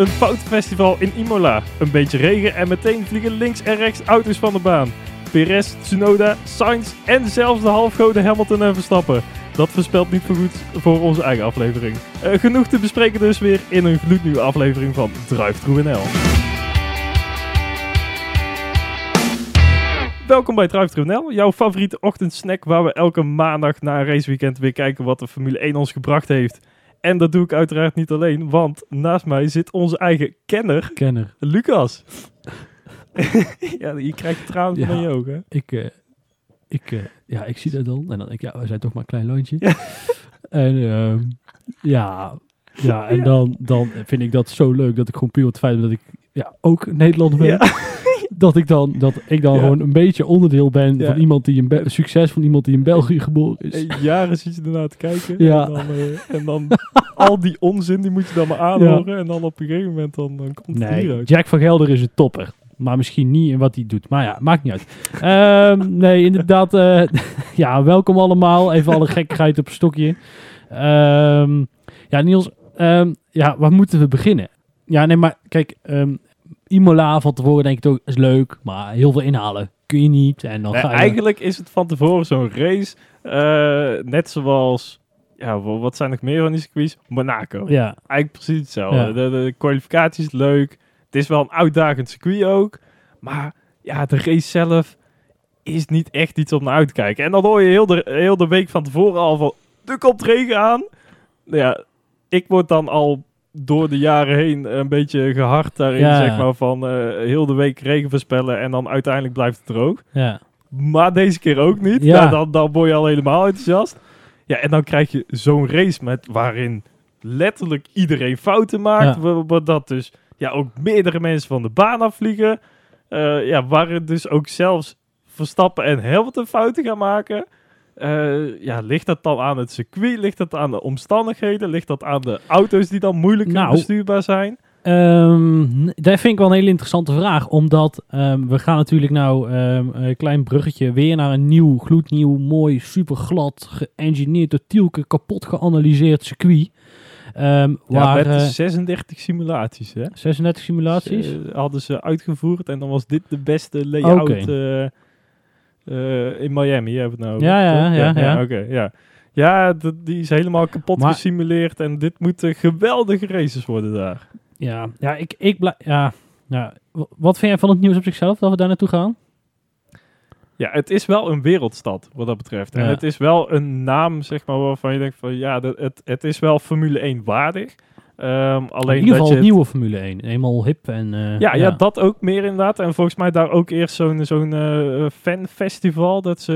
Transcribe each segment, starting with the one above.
Een foutenfestival in Imola. Een beetje regen en meteen vliegen links en rechts auto's van de baan. Perez, Tsunoda, Sainz en zelfs de halfgoden Hamilton en Verstappen. Dat voorspelt niet voor goed voor onze eigen aflevering. Eh, genoeg te bespreken dus weer in een gloednieuwe aflevering van Drive NL. Welkom bij Drive NL, jouw favoriete ochtendsnack waar we elke maandag na een raceweekend weer kijken wat de Formule 1 ons gebracht heeft. En dat doe ik uiteraard niet alleen, want naast mij zit onze eigen kenner, Kenner. Lucas. ja, je krijgt tranen Ja. van je ogen. hè? Ik, eh, ik, eh, ja, ik zie dat dan. En dan denk ik, ja, we zijn toch maar een klein lontje. Ja. En ehm, ja, ja, en Dan, dan vind ik dat zo leuk dat ik gewoon puur het feit dat ik ja, ook Nederlander ben. Ja. Dat ik dan, dat ik dan Ja. gewoon een beetje onderdeel ben Ja. van iemand die Be- succes van iemand die in België geboren is. En jaren zit je ernaar te kijken. Ja. En dan, eh, en dan al die onzin, die moet je dan maar aanhoren. En dan op een gegeven moment dan, dan komt het Nee, hieruit. Jack van Gelder is een topper. Maar misschien niet in wat hij doet. Maar ja, maakt niet uit. Ehm, nee, inderdaad. eh, ja, welkom allemaal. Even alle gekkigheid op een stokje. Ehm, ja, Niels. ehm, ja, waar moeten we beginnen? Ja, nee, maar kijk. Imola van tevoren denk ik toch is leuk. Maar heel veel inhalen kun je niet. En dan Nee, ga je... eigenlijk is het van tevoren zo'n race. eh, net zoals, ja, wa- wat zijn nog meer van die circuits? Monaco. Ja, Eigenlijk precies hetzelfde. Ja. De, de kwalificatie is leuk. Het is wel een uitdagend circuit ook. Maar ja, de race zelf is niet echt iets om naar uit te kijken. En dan hoor je heel de, heel de week van tevoren al van... Er komt regen aan. Ja, ik word dan al door de jaren heen een beetje gehard daarin. Ja. Zeg maar van eh, heel de week regen voorspellen. En dan uiteindelijk blijft het droog. ja. Maar deze keer ook niet. Ja. Nou, dan, dan word je al helemaal enthousiast. Ja, en dan krijg je zo'n race met waarin letterlijk iedereen fouten maakt. Ja. Dat dus ja, ook meerdere mensen van de baan afvliegen. Eh ja, waarin dus ook zelfs Verstappen en Hamilton fouten gaan maken. Eh, ja, ligt dat dan aan het circuit? Ligt dat aan de omstandigheden? Ligt dat aan de auto's die dan moeilijker Nou, bestuurbaar zijn? Ehm, dat vind ik wel een hele interessante vraag. Omdat ehm, we gaan natuurlijk nou ehm, een klein bruggetje weer naar een nieuw, gloednieuw, mooi, super glad, geëngineerd, door Tielke kapot geanalyseerd circuit. Ja, waar met eh, 36 simulaties, hè? 36 simulaties. Eh, hadden ze uitgevoerd en dan was dit de beste layout eh, in Miami. Hebben we het nou over, Ja, ja, toch? ja, ja. Oké, ja. Ja, die is helemaal kapot Maar- gesimuleerd en dit moeten geweldige races worden daar. Ja, ja, ik, ik blij- ja, ja. Wat vind jij van het nieuws op zichzelf, dat we daar naartoe gaan? Ja, het is wel een wereldstad wat dat betreft. En Ja. het is wel een naam, zeg maar, waarvan je denkt van ja, dat, het, het is wel Formule 1 waardig. Ehm, alleen In ieder dat geval het nieuwe Formule 1. Helemaal hip en... eh, Ja, ja. dat ook meer inderdaad. En volgens mij daar ook eerst zo'n zo'n eh, fanfestival. Dat ze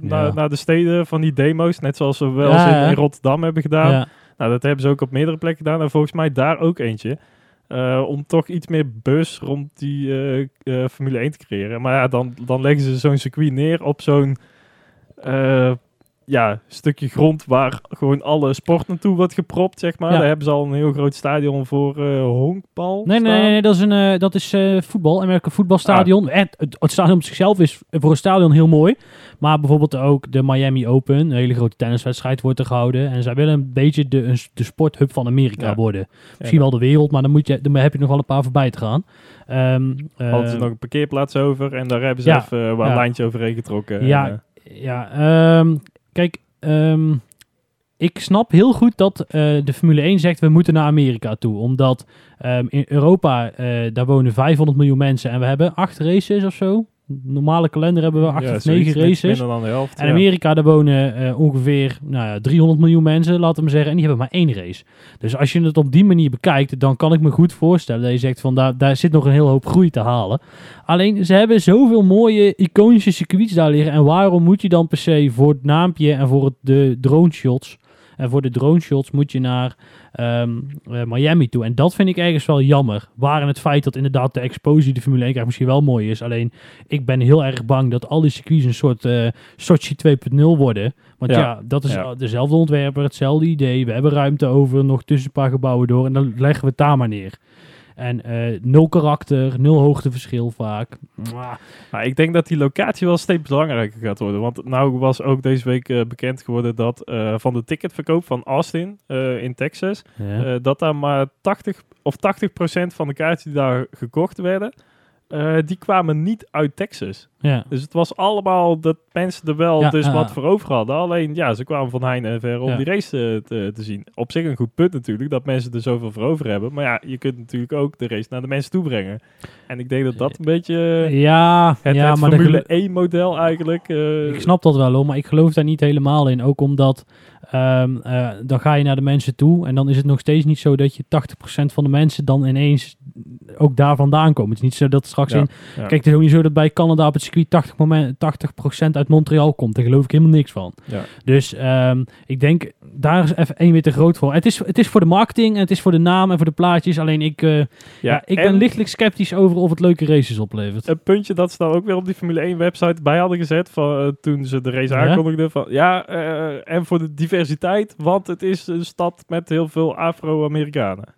eh, Ja. naar, naar de steden van die demo's. Net zoals we wel Ja, in, Rotterdam hebben gedaan. Nou, dat hebben ze ook op meerdere plekken gedaan. En volgens mij daar ook eentje. Om toch iets meer bus rond die Formule 1 te creëren. Maar ja, dan, dan leggen ze zo'n circuit neer op zo'n ja, stukje grond waar gewoon alle sport naartoe wordt gepropt, zeg maar. Ja. Daar hebben ze al een heel groot stadion voor eh honkbal Nee, nee, nee, nee, dat is, een, eh, dat is eh, voetbal, Amerika voetbalstadion. Ah. Het, het stadion op zichzelf is voor een stadion heel mooi. Maar bijvoorbeeld ook de Miami Open, een hele grote tenniswedstrijd wordt er gehouden. En zij willen een beetje de, een, de sporthub van Amerika Ja. worden. Misschien wel de wereld, maar dan, moet je, dan heb je nog wel een paar voorbij te gaan. Ehm, hadden ze eh, nog een parkeerplaats over en daar hebben ze even uh, een lijntje overheen getrokken. Ja, En, Ja, ehm, kijk, ehm, ik snap heel goed dat eh, de Formule 1 zegt we moeten naar Amerika toe. Omdat ehm, in Europa, eh, daar wonen 500 miljoen mensen en we hebben acht races of zo. Normale kalender hebben we acht ja, of zoiets, negen niks races. Minder dan de helft. En ja. Amerika, daar wonen eh, ongeveer nou ja, 300 miljoen mensen, laten we zeggen. En die hebben maar één race. Dus als je het op die manier bekijkt, dan kan ik me goed voorstellen dat je zegt van daar, daar zit nog een hele hoop groei te halen. Alleen, ze hebben zoveel mooie, iconische circuits daar liggen. En waarom moet je dan per se voor het naampje en voor het, de drone shots... En voor de drone shots moet je naar ehm, eh, Miami toe. En dat vind ik ergens wel jammer. Waren het feit dat inderdaad de exposure die de Formule 1 krijgt misschien wel mooi is. Alleen ik ben heel erg bang dat al die circuits een soort eh Sochi 2.0 worden. Want ja, Ja, dat is ja. dezelfde ontwerper, hetzelfde idee. We hebben ruimte over, nog tussen een paar gebouwen door. En dan leggen we het daar maar neer. En eh, nul karakter, nul hoogteverschil vaak. Maar ik denk dat die locatie wel steeds belangrijker gaat worden. Want nou was ook deze week eh, bekend geworden dat eh, van de ticketverkoop van Austin in Texas, Ja. dat daar maar 80 of 80% van de kaarten die daar gekocht werden, eh, die kwamen niet uit Texas. ja. Dus het was allemaal dat mensen er wel Ja, dus ja. wat voor over hadden. Alleen ja, ze kwamen van heine en ver om Ja. die race te, te, te zien. Op zich een goed punt natuurlijk, dat mensen er zoveel voor over hebben. Maar ja, je kunt natuurlijk ook de race naar de mensen toe brengen. En ik denk dat dat een beetje ja, het, ja het maar de Formule gelo- 1 model eigenlijk... eh, Ik snap dat wel hoor, maar ik geloof daar niet helemaal in. Ook omdat ehm, eh, dan ga je naar de mensen toe en dan is het nog steeds niet zo dat je 80% van de mensen dan ineens ook daar vandaan komen. Het is niet zo dat straks in... Kijk, het is ook niet zo dat bij Canada op het circuit 80%, moment, 80% uit Montreal komt. Daar geloof ik helemaal niks van. Dus ehm, ik denk, daar is even één weer te groot voor. Het is, het is voor de marketing en het is voor de naam en voor de plaatjes. Alleen ik, eh, ja, ik ben en lichtelijk sceptisch over of het leuke races oplevert. Een puntje dat ze dan ook weer op die Formule 1 website bij hadden gezet van, eh, toen ze de race aankondigden. Van, ja, eh, en voor de diversiteit, want het is een stad met heel veel Afro-Amerikanen.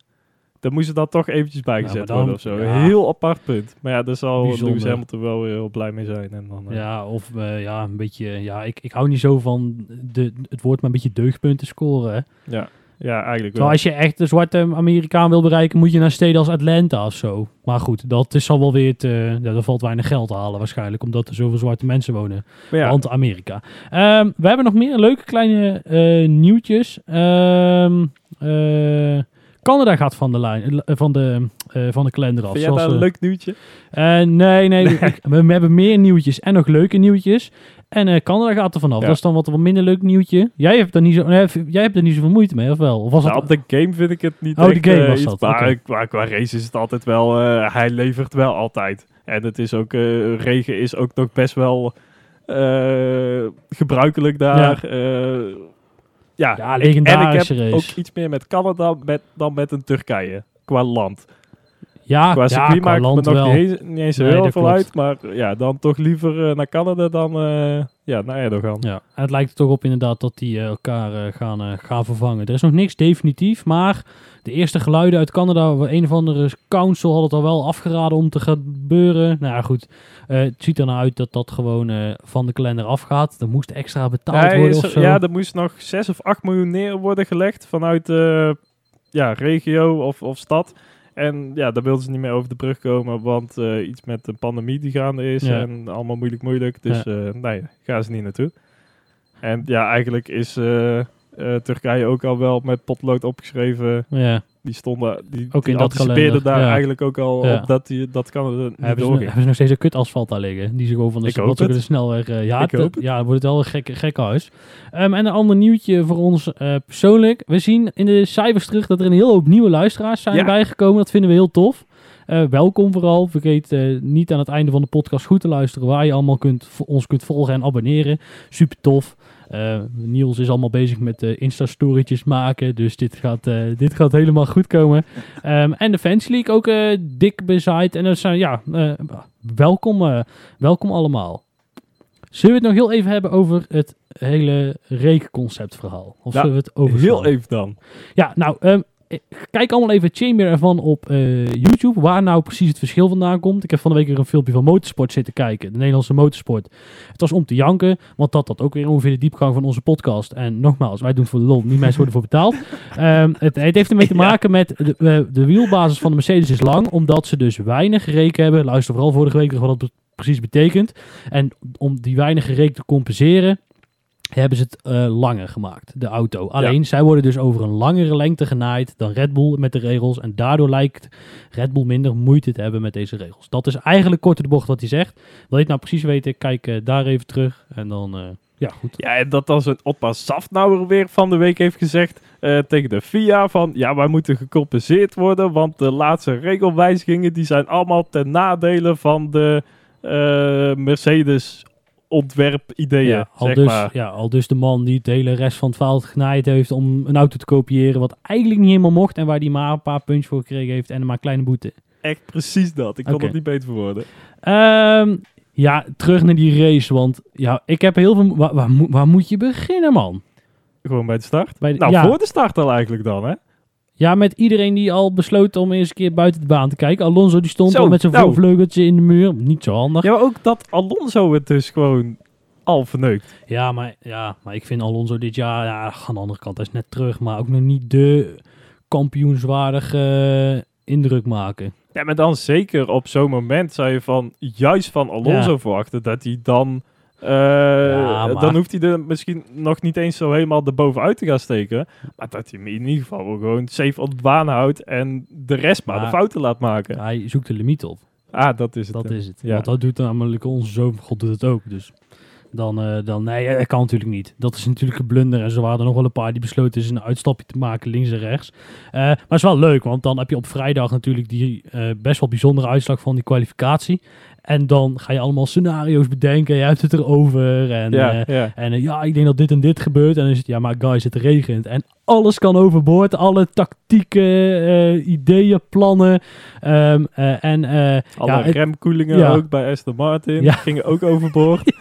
Daar moesten dan toch eventjes bij Ja, gezet maar dan- worden of zo. ja. Heel apart punt. Maar ja, daar zal Bijzonder. Lewis Hamilton wel weer heel blij mee zijn. En dan, eh, Ja, of eh, ja, een beetje. Ja, ik, ik hou niet zo van de, het woord maar een beetje deugdpunten scoren. Hè. ja, ja, eigenlijk wel. Als je echt de zwarte Amerikaan wil bereiken, moet je naar steden als Atlanta of zo. Maar goed, dat is al wel weer te. Ja, daar valt weinig geld te halen waarschijnlijk, omdat er zoveel zwarte mensen wonen. Ja, Want Amerika. Ehm, we hebben nog meer leuke kleine eh, nieuwtjes. Ehm, eh, Canada gaat van de, lijn, eh, van de, eh, van de kalender af. vind zoals, een eh, leuk nieuwtje? nee, nee. ik- we, we hebben meer nieuwtjes en nog leuke nieuwtjes. En Canada gaat er vanaf. Ja. Dat is dan wat, wat minder leuk nieuwtje. Jij hebt er niet zo, nee, jij hebt er niet zoveel moeite mee, of wel? Of was Nou, dat, op de game vind ik het niet Oh, de game was iets, dat, Maar oké. qua, qua race is het altijd wel... hij levert wel altijd. En het is ook... regen is ook nog best wel gebruikelijk daar. Ja, ja, Ja, ik- en ik legendarische heb race. ook iets meer met Canada met, dan met een Turkije. Qua land. ja, Qua ja, circuit qua maakt me nog wel. niet eens, niet eens zo Nee, heel veel uit. Maar ja, dan toch liever eh, naar Canada dan eh, ja, naar Erdogan. Ja, en het lijkt er toch op inderdaad dat die eh, elkaar gaan, gaan vervangen. Er is nog niks definitief, maar de eerste geluiden uit Canada, waar een of andere council had het al wel afgeraden om te gebeuren. Nou ja, goed, Eh, het ziet er nou uit dat dat gewoon eh, van de kalender afgaat. Er moest extra betaald Ja, worden is of zo. ja, er moest nog 6 of 8 miljoen neer worden gelegd vanuit de ja, regio of, of stad. En ja, daar wilden ze niet meer over de brug komen, want eh, iets met een pandemie die gaande is Ja. en allemaal moeilijk moeilijk. Dus eh nee, gaan ze niet naartoe. En ja, eigenlijk is Turkije ook al wel met potlood opgeschreven. ja. Die stonden, die, Ook die in anticipeerden kalender, daar ja. eigenlijk ook al Ja. op dat, die, dat kan er niet Hebben ze, doorging. hebben ze nog steeds een kut asfalt daar liggen? Die ze gewoon van de, het. de snelweg... eh, ja, Ik het- ja, dan wordt het wel een gek, gek huis. Ehm, en een ander nieuwtje voor ons eh, persoonlijk. We zien in de cijfers terug dat er een heel hoop nieuwe luisteraars zijn bijgekomen. Dat vinden we heel tof. Eh, welkom vooral. Vergeet niet aan het einde van de podcast goed te luisteren waar je allemaal kunt, ons kunt volgen en abonneren. Super tof. Eh, Niels is allemaal bezig met eh Insta-storytjes maken. Dus dit gaat, eh, dit gaat helemaal goed komen. Ehm, en de Fans League ook dik bezaaid. En dat zijn, ja, welkom, welkom allemaal. Zullen we het nog heel even hebben over het hele rekenconceptverhaal? Of Ja, zullen we het over Heel even dan. ja, nou, ehm, eh, kijk allemaal even Chamber ervan op eh, YouTube, waar nou precies het verschil vandaan komt. Ik heb van de week weer een filmpje van Motorsport zitten kijken, de Nederlandse Motorsport. Het was om te janken, want dat had ook weer ongeveer de diepgang van onze podcast. En nogmaals, wij doen het voor de lol, niet mensen worden voor betaald. Ehm, het, het heeft ermee te maken met de, eh, de wielbasis van de Mercedes is lang, omdat ze dus weinig reken hebben. Luister vooral vorige week nog wat dat precies betekent. En om die weinige reek te compenseren, hebben ze het eh, langer gemaakt, de auto. Alleen, zij worden dus over een langere lengte genaaid dan Red Bull met de regels. En daardoor lijkt Red Bull minder moeite te hebben met deze regels. Dat is eigenlijk kort de bocht wat hij zegt. Wil je het nou precies weten, kijk eh, daar even terug. En dan, eh, ja goed. Ja, en dat als een Oppa Safnauer weer van de week heeft gezegd tegen de FIA van... Ja, wij moeten gecompenseerd worden, want de laatste regelwijzigingen... die zijn allemaal ten nadele van de Mercedes ontwerpideeën, Ja, al, zeg dus, maar. ja, al dus de man die de hele rest van het verhaal genaaid heeft om een auto te kopiëren. Wat eigenlijk niet helemaal mocht. En waar hij maar een paar puntjes voor gekregen heeft. En maar een kleine boete. Echt precies dat. Ik kon Oké. het niet beter verwoorden. Ehm, ja, terug naar die race. Want ja, ik heb heel veel... Waar, waar, moet- waar moet je beginnen, man? Gewoon bij de start. Bij de- Nou, ja, voor de start al eigenlijk dan, hè? Ja, met iedereen die al besloot om eens een keer buiten de baan te kijken. Alonso die stond Zo, al met zijn nou. voorvleugeltje in de muur. Niet zo handig. Ja, maar ook dat Alonso het dus gewoon al verneukt. Ja, maar, ja, maar ik vind Alonso dit jaar, ja, aan de andere kant, hij is net terug, maar ook nog niet de kampioenswaardige eh, indruk maken. Ja, maar dan zeker op zo'n moment zou je van, juist van Alonso Ja. verwachten dat hij dan... eh, maar- Dan hoeft hij er misschien nog niet eens zo helemaal erbovenuit te gaan steken. Maar dat hij hem in ieder geval wel gewoon safe op de baan houdt en de rest maar Maar- de fouten laat maken. Hij zoekt de limiet op. Ah, dat is het. Dat is het. Ja. Want dat doet namelijk onze zoon God doet het ook. Dus dan, eh, dan nee, dat kan natuurlijk niet. Dat is natuurlijk een blunder. En zo waren er nog wel een paar die besloten is een uitstapje te maken links en rechts. Eh, maar het is wel leuk, want dan heb je op vrijdag natuurlijk die eh, best wel bijzondere uitslag van die kwalificatie. En dan ga je allemaal scenario's bedenken. Je hebt het erover. En Ja, eh, ja. en eh, ja, ik denk dat dit en dit gebeurt. En dan is het, ja, maar guys, het regent. En alles kan overboord. Alle tactieken, eh, ideeën, plannen. Ehm, eh, en Alle ja, remkoelingen ja. ook bij Aston Martin Ja. gingen ook overboord.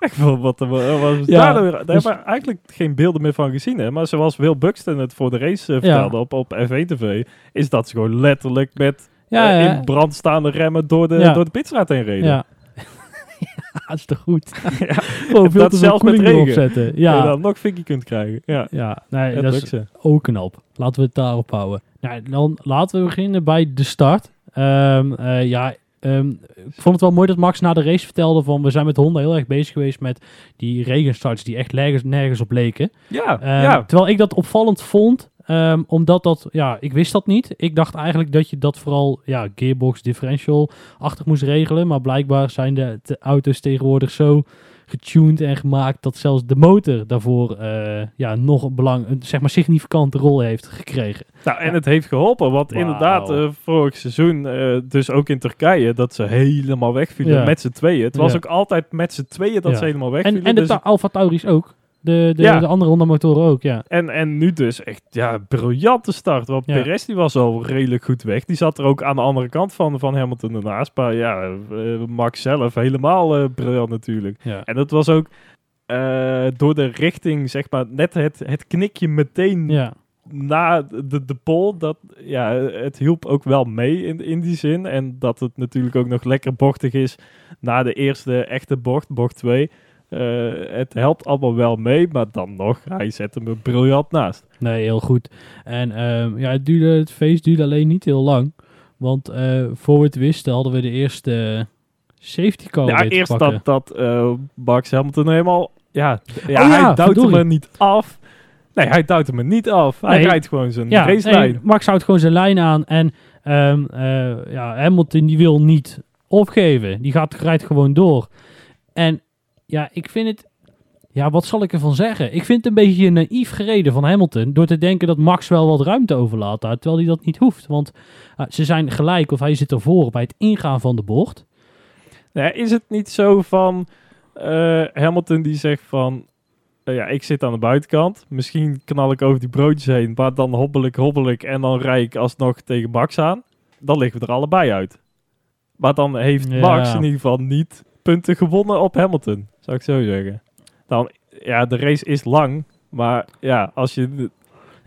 Ik vond wat er wa- was. Ja, daar, daar dus- hebben we eigenlijk geen beelden meer van gezien. Hè? Maar zoals Will Buxton het voor de race vertelde op, op F1 TV, is dat ze gewoon letterlijk met ja, eh, ja, in brand staande remmen door de, Ja. door de pitstraat heen reden. ja. ja, dat is toch goed. Ja. Gewoon veel Dat te veel met koeling regen. erop zetten. En Ja, dan nog fikkie kunt krijgen. Ja, ja nee, dat is ze. ook knap. Laten we het daarop houden. Nou, dan laten we beginnen bij de start. Ehm, eh, ja, ehm, ik vond het wel mooi dat Max na de race vertelde van we zijn met Honda heel erg bezig geweest met die regenstarts die echt nergens, nergens op leken. Ja, Ehm, ja. Terwijl ik dat opvallend vond, ehm, omdat dat, ja, ik wist dat niet. Ik dacht eigenlijk dat je dat vooral, ja, gearbox differential achtig moest regelen. Maar blijkbaar zijn de, de auto's tegenwoordig zo getuned en gemaakt dat zelfs de motor daarvoor, eh, ja, nog een belang, een, zeg maar, significante rol heeft gekregen. Nou, en het heeft geholpen, want inderdaad, eh, vorig seizoen, eh, dus ook in Turkije, dat ze helemaal wegvielen Ja. met z'n tweeën. Het was Ja. ook altijd met z'n tweeën dat ze helemaal En, wegvielen. en de dus Alfa Tauris ook. De, de, Ja. de andere Honda motoren ook, ja. En, en nu dus echt, ja, briljante start. Want Ja. Perez die was al redelijk goed weg. Die zat er ook aan de andere kant van, van Hamilton ernaast. Maar ja, eh, Max zelf helemaal eh, briljant natuurlijk. ja. En dat was ook eh, door de richting, zeg maar, net het, het knikje meteen Ja, na de, de pole. Dat, ja, het hielp ook wel mee in, in die zin. En dat het natuurlijk ook nog lekker bochtig is na de eerste echte bocht, bocht 2. Het helpt allemaal wel mee, maar dan nog, hij zet hem er briljant naast. Nee, heel goed. En ehm, ja, het, duurde, het feest duurde alleen niet heel lang. Want eh, voor we het wisten hadden we de eerste safety car ja, eerst dat, dat eh, Max Hamilton helemaal... Ja, ja, Oh ja, hij duwt hem er niet af. Nee, hij duwt hem er niet af. Hij Nee. rijdt gewoon zijn Ja, Max houdt gewoon zijn lijn aan. En eh, ja, Hamilton die wil niet opgeven. Die gaat, rijdt gewoon door. En ja, ik vind het... Ja, wat zal ik ervan zeggen? Ik vind het een beetje naïef gereden van Hamilton. Door te denken dat Max wel wat ruimte overlaat daar. Terwijl hij dat niet hoeft. Want eh, ze zijn gelijk of hij zit ervoor bij het ingaan van de bocht. Is het niet zo van eh, Hamilton die zegt van... eh, ja, ik zit aan de buitenkant. Misschien knal ik over die broodjes heen. Maar dan hobbel ik, hobbel ik. En dan rij ik alsnog tegen Max aan. Dan liggen we er allebei uit. Maar dan heeft Ja. Max in ieder geval niet punten gewonnen op Hamilton. Zou ik zo zeggen. Dan, ja, de race is lang. Maar ja, als je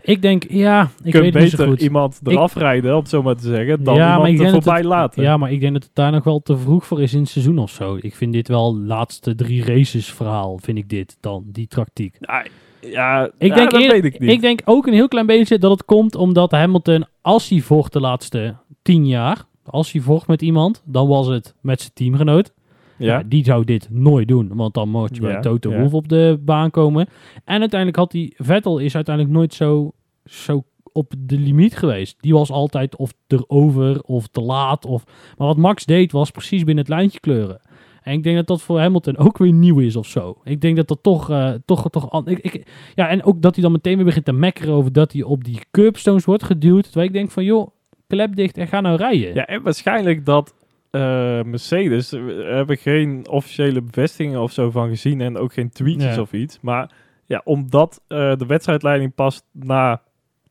Ik denk, ja, ik weet het niet zo beter goed. iemand Ik- eraf rijden, om het zo maar te zeggen. Dan Ja, maar iemand ik er voorbij het- laten. Ja, maar ik denk dat het daar nog wel te vroeg voor is in het seizoen of zo. Ik vind dit wel laatste drie races verhaal, vind ik dit dan, die tactiek. Ja, ja, Ik ja, denk, dat weet ik niet. ik denk ook een heel klein beetje dat het komt omdat Hamilton, als hij vocht de laatste tien jaar, als hij vocht met iemand, dan was het met zijn teamgenoot. Ja. ja. die zou dit nooit doen, want dan moet je bij Toto. Wolff op de baan komen. En uiteindelijk had hij, Vettel is uiteindelijk nooit zo, zo op de limiet geweest. Die was altijd of erover of te laat. Of, maar wat Max deed was precies binnen het lijntje kleuren. En ik denk dat dat voor Hamilton ook weer nieuw is of zo. Ik denk dat dat toch, eh, toch, toch ik, ik, ja, en ook dat hij dan meteen weer begint te mekkeren over dat hij op die curbstones wordt geduwd. Terwijl ik denk van, joh, klep dicht en ga nou rijden. Ja, en waarschijnlijk dat eh, Mercedes, we hebben geen officiële bevestigingen of zo van gezien en ook geen tweetjes Ja. of iets. Maar ja, omdat eh, de wedstrijdleiding pas na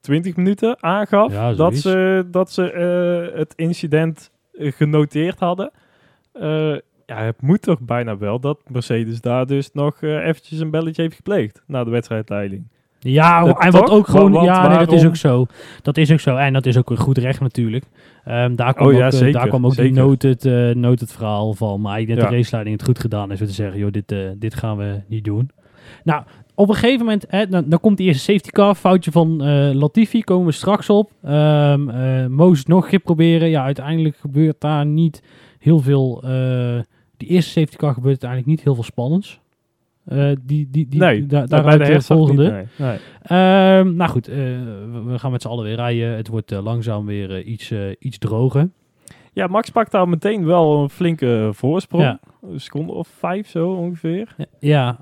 20 minuten aangaf Ja, dat ze, dat ze eh, het incident genoteerd hadden. Ja, het moet toch bijna wel dat Mercedes daar dus nog eventjes een belletje heeft gepleegd na de wedstrijdleiding. Ja, Dat en wat toch? ook gewoon... Want ja, nee, dat is ook zo. Dat is ook zo. En dat is ook een goed recht natuurlijk. Ehm, daar, kwam Oh ook, ja, eh, zeker, daar kwam ook die noted, eh noted verhaal van. Maar ik denk dat de raceleiding het goed gedaan is. Om te zeggen, joh, dit, eh, dit gaan we niet doen. Nou, op een gegeven moment... Hè, dan, dan komt die eerste safety car. Foutje van Latifi. Komen we straks op. Ehm eh, Moos nog keer proberen. Ja, uiteindelijk gebeurt daar niet heel veel... die eerste safety car gebeurt uiteindelijk niet heel veel spannends. Eh, die, die, die, nee, da- bij daaruit de herstart volgende. niet, nee. Nee. Ehm, nou goed, eh, we, gaan met z'n allen weer rijden. Het wordt eh, langzaam weer iets, iets droger. Ja, Max pakt daar meteen wel een flinke voorsprong. Ja. Een seconde of vijf zo ongeveer. Ja.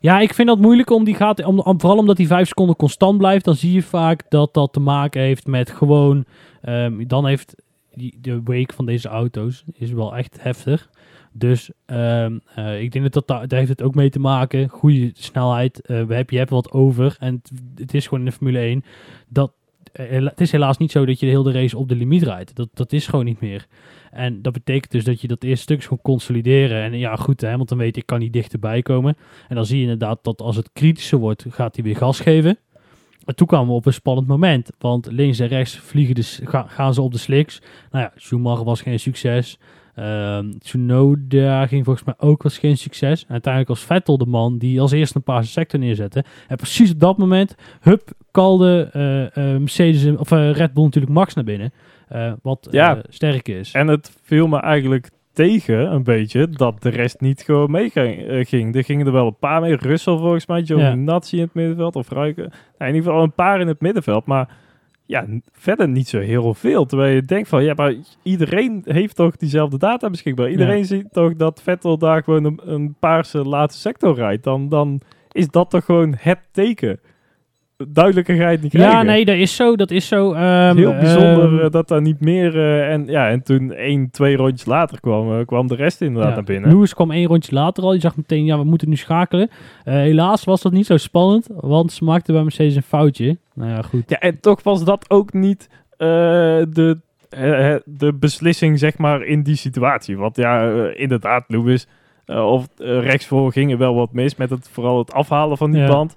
ja, ik vind dat moeilijk om die gaat, om, om- vooral omdat die vijf seconden constant blijft. Dan zie je vaak dat dat te maken heeft met gewoon. ehm, dan heeft die, de wake van deze auto's is wel echt heftig. Dus ehm, eh, ik denk dat dat daar, heeft het ook mee te maken. Goede snelheid. eh, we heb, je hebt wat over. En het, is gewoon in de Formule 1. Dat, eh, het is helaas niet zo dat je de hele race op de limiet rijdt. Dat, dat is gewoon niet meer. En dat betekent dus dat je dat eerste stuk kan consolideren. En ja, goed, want dan weet ik kan niet dichterbij komen. En dan zie je inderdaad dat als het kritischer wordt, gaat hij weer gas geven. En toen kwamen we op een spannend moment. Want links en rechts vliegen de, gaan ze op de slicks. Nou ja, Schumacher was geen succes. Ehm Tsunoda ging volgens mij ook was geen succes. En uiteindelijk was Vettel de man die als eerste een paar sector neerzette. En precies op dat moment, hup, kalde eh, eh, Mercedes, of eh, Red Bull natuurlijk Max naar binnen. Wat Ja. sterk is. En het viel me eigenlijk tegen een beetje dat de rest niet gewoon eh, ging. Er gingen er wel een paar mee. Russell volgens mij, Giovinazzi in het middenveld. Of Ruiken. Nou, in ieder geval een paar in het middenveld. Maar ja, verder niet zo heel veel. Terwijl je denkt van, ja, maar iedereen heeft toch diezelfde data beschikbaar. Iedereen ziet toch dat Vettel daar gewoon een, een paarse laatste sector rijdt. Dan, dan is dat toch gewoon het teken. Het niet krijgen. Ja, nee, dat is zo. Dat is zo. Ehm, Heel bijzonder ehm, eh, dat daar niet meer... eh, en, ja, en toen één, twee rondjes later kwam, eh, kwam de rest inderdaad ja. naar binnen. Lewis kwam één rondje later al. Je zag meteen, ja, we moeten nu schakelen. Helaas was dat niet zo spannend, want ze maakten bij Mercedes een foutje. Nou ja, goed. Ja, en toch was dat ook niet de, de beslissing, zeg maar, in die situatie. Want ja, inderdaad, Lewis of rechtsvoor ging er wel wat mis met het, vooral het afhalen van die Ja. band.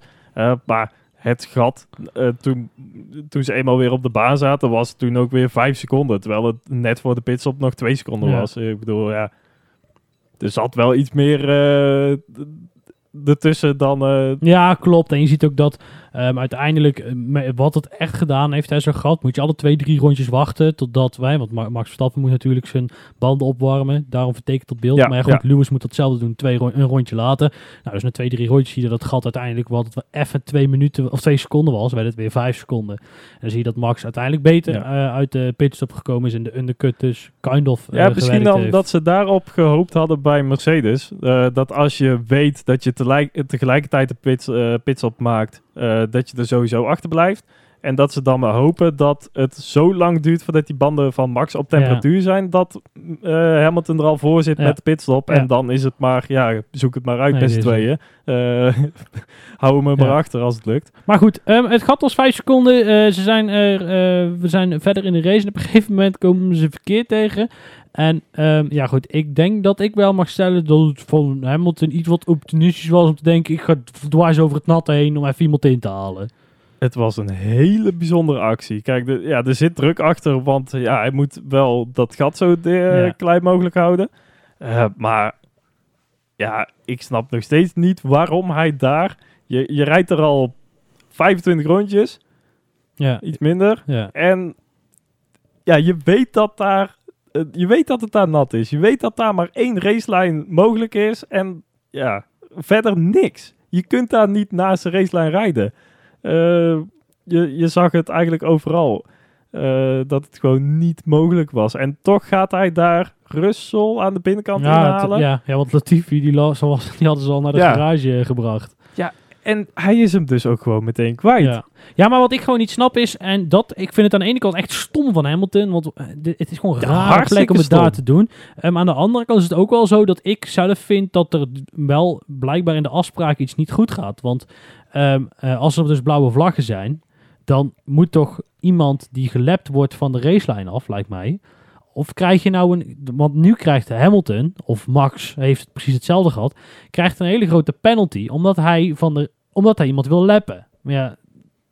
Maar het gat, eh, toen, toen ze eenmaal weer op de baan zaten, was het toen ook weer vijf seconden. Terwijl het net voor de pitstop nog twee seconden Ja. was. Ik bedoel, ja, er zat wel iets meer eh, ertussen dan... eh, Ja, klopt. En je ziet ook dat ehm, uiteindelijk, eh, wat het echt gedaan heeft, hij zo'n gat, moet je alle twee, drie rondjes wachten totdat wij, want Ma- Max Verstappen moet natuurlijk zijn banden opwarmen, daarom vertekent dat beeld. Ja, maar ja, goed, ja. Lewis moet datzelfde doen, twee, een rondje later. Nou, dus na twee, drie rondjes zie je dat gat uiteindelijk, wat het wel even twee minuten of twee seconden was, werd het weer vijf seconden. En dan zie je dat Max uiteindelijk beter eh, uit de pitstop gekomen is in de undercut, dus kind of eh, Ja, misschien gewerkt dan heeft. dat ze daarop gehoopt hadden bij Mercedes. eh, dat als je weet dat je tegelijk, tegelijkertijd de pits, eh, pitstop maakt, eh, dat je er sowieso achter blijft. En dat ze dan maar hopen dat het zo lang duurt voordat die banden van Max op temperatuur zijn, dat eh Hamilton er al voor zit Ja. met de pitstop. Ja. En dan is het maar, ja, zoek het maar uit Nee, met z'n tweeën. Eh, hou er maar achter als het lukt. Maar goed, ehm, het gat was vijf seconden. Eh, ze zijn er, we zijn verder in de race. En op een gegeven moment komen ze verkeer tegen. En ehm, ja goed, ik denk dat ik wel mag stellen dat het van Hamilton iets wat optimistisch was om te denken... ik ga dwars over het natte heen om even iemand in te halen. Het was een hele bijzondere actie. Kijk, de, ja, er zit druk achter, want eh, ja, hij moet wel dat gat zo de- Ja. klein mogelijk houden. Eh, maar ja, ik snap nog steeds niet waarom hij daar... Je, je rijdt er al 25 rondjes, Ja, iets minder. ja. En ja, je weet dat daar... eh, je weet dat het daar nat is. Je weet dat daar maar één racelijn mogelijk is. En ja, verder niks. Je kunt daar niet naast de racelijn rijden. Eh, je, je zag het eigenlijk overal. eh, dat het gewoon niet mogelijk was. En toch gaat hij daar Russell aan de binnenkant Ja, inhalen. ja, ja, want Latifi, die, die hadden ze al naar de Ja. garage gebracht. En hij is hem dus ook gewoon meteen kwijt. Ja. ja, maar wat ik gewoon niet snap is, en dat, ik vind het aan de ene kant echt stom van Hamilton, want eh, het is gewoon Ja, hartstikke plek om het daar te doen. Um, aan de andere kant is het ook wel zo dat ik zelf vind dat er wel blijkbaar in de afspraak iets niet goed gaat. Want ehm, eh, als er dus blauwe vlaggen zijn, dan moet toch iemand die gelapt wordt van de racelijn af, lijkt mij. Of krijg je nou een. Want nu krijgt Hamilton, of Max heeft precies hetzelfde gehad. Krijgt een hele grote penalty. Omdat hij, van de, omdat hij iemand wil lappen. Maar ja,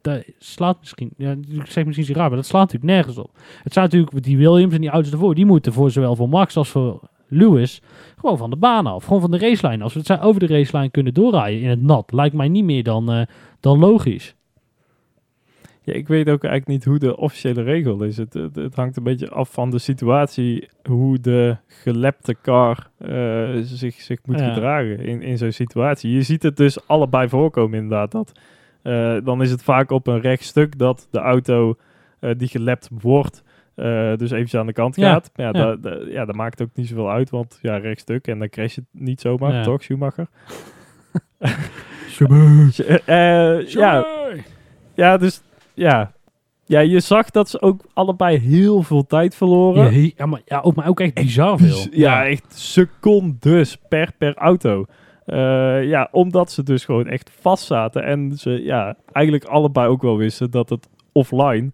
dat slaat misschien, ja, ik zeg misschien zo raar, maar dat slaat natuurlijk nergens op. Het zijn natuurlijk die Williams en die auto's ervoor, die moeten voor zowel voor Max als voor Lewis gewoon van de baan af, gewoon van de racelijn. Als we het over de racelijn kunnen doorrijden in het nat, lijkt mij niet meer dan, eh, dan logisch. Ja, ik weet ook eigenlijk niet hoe de officiële regel is. Het, het, het hangt een beetje af van de situatie, hoe de gelepte car eh, zich, zich moet Ja. gedragen in, in zo'n situatie. Je ziet het dus allebei voorkomen inderdaad. Dat, eh, dan is het vaak op een rechtstuk dat de auto eh, die gelept wordt, dus eventjes aan de kant Ja, gaat. Ja, ja. da- da- ja, dat maakt ook niet zoveel uit, want ja, rechtstuk en dan crash je het niet zomaar, Ja. toch, Schumacher? Eh, ja, ja, dus ja. Ja, je zag dat ze ook allebei heel veel tijd verloren. Ja, maar, ja, ook, maar ook echt bizar veel. Ja, echt secondes per, per auto. Eh, ja, omdat ze dus gewoon echt vast zaten. En ze ja, eigenlijk allebei ook wel wisten dat het offline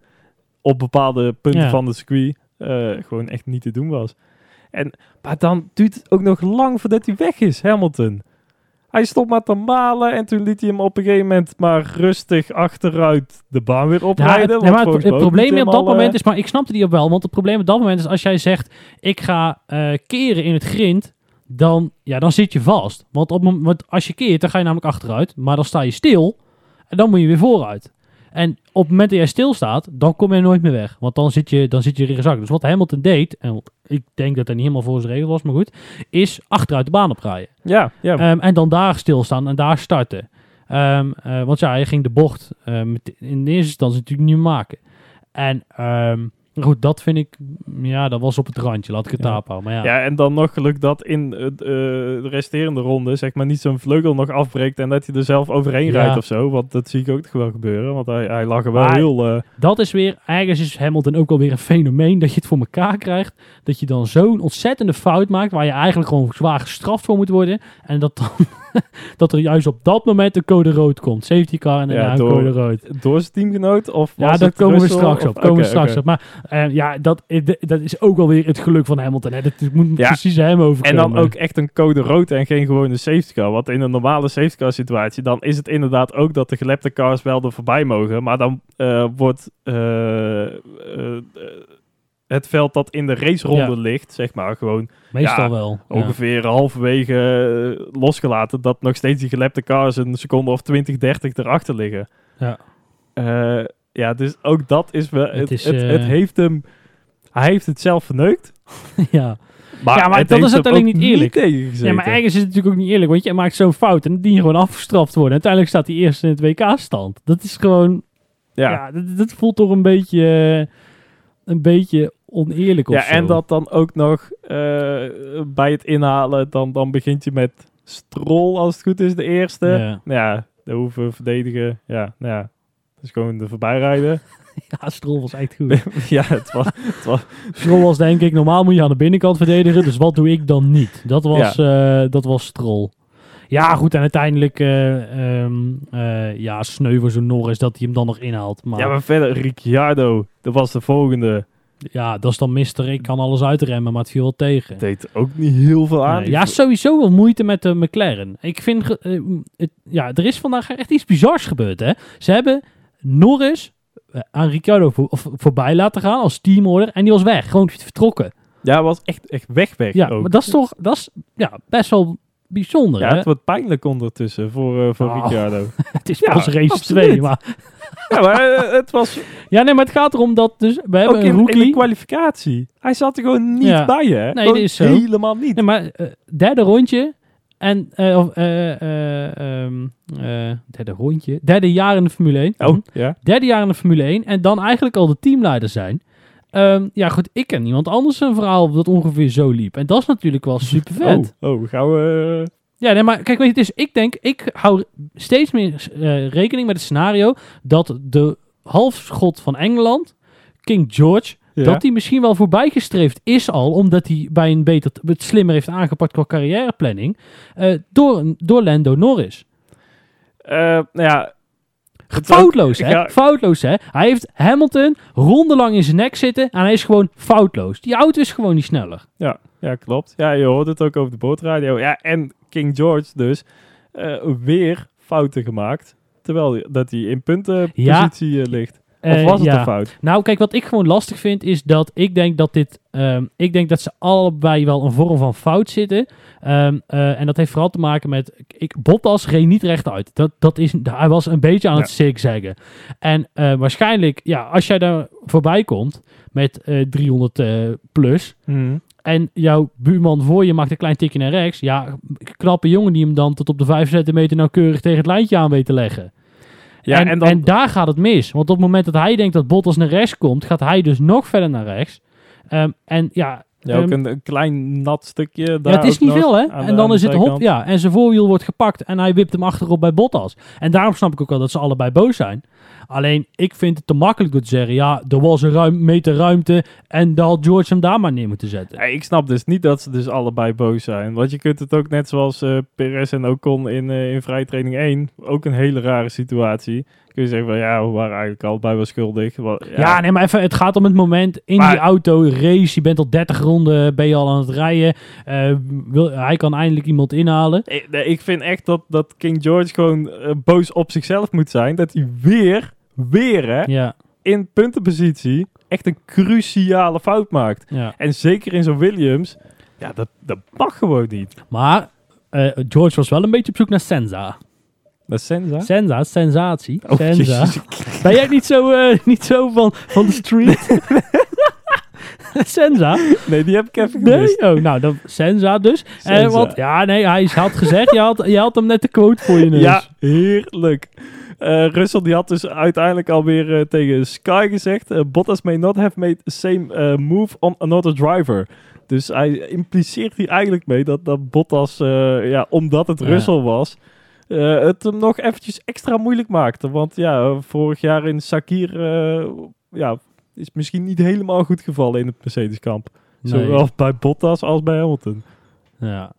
op bepaalde punten Ja. van de circuit eh, gewoon echt niet te doen was. En, maar dan duurt het ook nog lang voordat hij weg is, Hamilton. Hij stond maar te malen en toen liet hij hem op een gegeven moment maar rustig achteruit de baan weer Ja, oprijden. het, want nee, maar het, probleem op dat moment eh, is, maar ik snapte die ook wel, want het probleem op dat moment is als jij zegt, ik ga eh, keren in het grind, dan, ja, dan zit je vast. Want, op, want als je keert, dan ga je namelijk achteruit, maar dan sta je stil en dan moet je weer vooruit. En op het moment dat jij stilstaat, dan kom je nooit meer weg. Want dan zit je, dan zit je erin gezakt. Dus wat Hamilton deed, en ik denk dat dat niet helemaal voor zijn regel was, maar goed, is achteruit de baan oprijden. Ja, ja. Ehm, en dan daar stilstaan en daar starten. Ehm, eh, want ja, hij ging de bocht met- in de eerste instantie natuurlijk niet maken. En ehm, goed, dat vind ik, ja, dat was op het randje. Laat ik het Ja. houden. Maar ja, Ja, en dan nog geluk dat in eh, de resterende ronde, zeg maar, niet zo'n vleugel nog afbreekt en dat hij er zelf overheen Ja. rijdt of zo. Want dat zie ik ook toch wel gebeuren, want hij, hij lag er wel Maar- heel... eh, dat is weer, ergens is Hamilton ook alweer een fenomeen dat je het voor elkaar krijgt. Dat je dan zo'n ontzettende fout maakt waar je eigenlijk gewoon zwaar gestraft voor moet worden. En dat dan, dat er juist op dat moment een code rood komt. Safety car en Ja, daarna een door- code rood. door zijn teamgenoot? Of Ja, daar komen we straks Of- op. Komen we straks op. Maar eh, ja, dat, eh, dat is ook alweer het geluk van Hamilton. Hè. Dat moet Ja. precies hem overkomen. En dan ook echt een code rood en geen gewone safety car. Want in een normale safety car situatie, dan is het inderdaad ook dat de gelepte cars wel er voorbij mogen. Maar dan eh, wordt het veld dat in de raceronde Ja. ligt, zeg maar, gewoon Meestal ja, wel. Ongeveer halverwege eh, losgelaten. Dat nog steeds die gelepte cars een seconde of 20, 30 erachter liggen. Ja. Eh, ja, dus ook dat is wel... Het, is, het, eh, het heeft hem... Hij heeft het zelf verneukt. ja. Maar, Ja, maar het dat is uiteindelijk niet eerlijk. tegengezeten. ja, maar ergens is het natuurlijk ook niet eerlijk. Want je maakt zo'n fout en je gewoon afgestraft worden. Uiteindelijk staat hij eerst in het WK-stand. Dat is gewoon... Ja, Ja, dat, dat voelt toch een beetje... een beetje oneerlijk of ja zo. en dat dan ook nog eh, bij het inhalen, dan, dan begint je met Stroll als het goed is, de eerste. Ja. Nou ja, de hoeven verdedigen. Ja, nou ja, dat is gewoon de voorbijrijden. Ja, Stroll was echt goed. ja, het was... Stroll was denk ik, normaal moet je aan de binnenkant verdedigen, dus wat doe ik dan niet? Dat was, eh, dat was Stroll. Ja, goed, en uiteindelijk, ehm, eh, ja, sneu voor zo'n Norris dat hij hem dan nog inhaalt. Maar Ja, ja, maar verder, Ricciardo, dat was de volgende. Dat is dan mister, ik kan alles uitremmen, maar het viel wel tegen. Deed ook niet heel veel aan. Nee, ja, sowieso wel moeite met de McLaren. Ik vind, eh, het, ja, er is vandaag echt iets bizars gebeurd, hè. Ze hebben Norris eh, aan Ricciardo voor, voorbij laten gaan als teamorder en die was weg, gewoon vertrokken. Ja, was echt, echt weg weg Ja, ook. maar dat is toch, dat is ja, best wel bijzonder, Ja, hè? het wordt pijnlijk ondertussen voor, eh, voor Oh. Ricciardo. Het is Ja, pas race absoluut. 2, maar... ja, maar eh, het was Ja, nee, maar het gaat erom dat dus... We ook hebben in, een in de rookie... kwalificatie. Hij zat er gewoon niet Ja. bij, hè? Nee, Gewoon dat is zo. Helemaal niet. Nee, maar eh, derde rondje en... eh, of, eh, eh, ehm, eh, derde rondje? Derde jaar in de Formule 1. Oh, ja. Derde jaar in de Formule 1 en dan eigenlijk al de teamleider zijn. Ehm, ja, goed, ik ken niemand anders een verhaal dat ongeveer zo liep. En dat is natuurlijk wel super vet. Oh, oh, gaan we... Ja, nee, maar kijk, weet je, het is, ik denk, ik hou steeds meer eh, rekening met het scenario dat de halfschot van Engeland, King George, Ja. dat hij misschien wel voorbijgestreefd is al, omdat hij bij een beter, het slimmer heeft aangepakt qua carrièreplanning, eh, door, door Lando Norris. Eh, nou ja... Foutloos, hè? Ja. Foutloos, hè? Hij heeft Hamilton rondelang in zijn nek zitten en hij is gewoon foutloos. Die auto is gewoon niet sneller. Ja, ja, klopt. Ja, je hoort het ook over de boordradio. Ja, en King George dus. eh, weer fouten gemaakt. terwijl dat hij in puntenpositie eh, ligt? Of Eh, was het ja. een fout? Nou, kijk, wat ik gewoon lastig vind is dat ik denk dat dit. ehm, ik denk dat ze allebei wel een vorm van fout zitten. Ehm, eh, en dat heeft vooral te maken met. Ik, Bottas reed niet rechtuit. Dat, dat is, hij was een beetje aan Ja. het zigzaggen. En eh, waarschijnlijk, ja, als jij daar voorbij komt met eh 300 eh, plus. Mhm. En jouw buurman voor je maakt een klein tikje naar rechts. Ja, knappe jongen die hem dan tot op de 5 centimeter nauwkeurig tegen het lijntje aan weet te leggen. Ja, en, en dan- en daar gaat het mis. Want op het moment dat hij denkt dat Bottas naar rechts komt, gaat hij dus nog verder naar rechts. Ehm, en ja, Ja, ook ehm, een, een klein nat stukje daar ja, het is niet veel, hè? En dan is het hop, ja. En zijn voorwiel wordt gepakt en hij wipt hem achterop bij Bottas. En daarom snap ik ook wel dat ze allebei boos zijn. Alleen, ik vind het te makkelijk door te zeggen, ja, er was een ruim, meter ruimte en daar had George hem daar maar neer moeten zetten. Ja, ik snap dus niet dat ze dus allebei boos zijn. Want je kunt het ook net zoals eh Perez en Ocon in, eh in vrijtraining 1, ook een hele rare situatie. Kun je zeggen van ja, we waren eigenlijk allebei wel schuldig. Ja, nee, maar even, het gaat om het moment in Maar- die auto, race, je bent al 30 ronden, ben je al aan het rijden. Eh, wil, hij kan eindelijk iemand inhalen. Ik, nee, ik vind echt dat, dat King George gewoon eh, boos op zichzelf moet zijn. Dat hij weer, weer hè, Ja, in puntenpositie echt een cruciale fout maakt. ja. En zeker in zo'n Williams, ja, dat, dat mag gewoon niet. Maar eh, George was wel een beetje op zoek naar Senza. Dat is Senza. Senza, sensatie. Oh, Senza. Ben jij niet zo, eh, niet zo van, van de street? Senza? Nee, die heb ik even Nee? Oh, nou, dan Senza dus. Eh, Senza. want, ja, nee, hij had gezegd, je had, je had hem net de quote voor je neus. Ja, heerlijk. Eh Russell die had dus uiteindelijk alweer eh, tegen Sky gezegd... Bottas may not have made the same move on another driver. Dus hij impliceert hier eigenlijk mee dat, dat Bottas, ja, omdat het. Russell was... eh, het hem nog eventjes extra moeilijk maakte. Want ja, vorig jaar in Sakir... eh, ja, is misschien niet helemaal goed gevallen in het Mercedes-kamp. Nee. Zowel bij Bottas als bij Hamilton. Ja.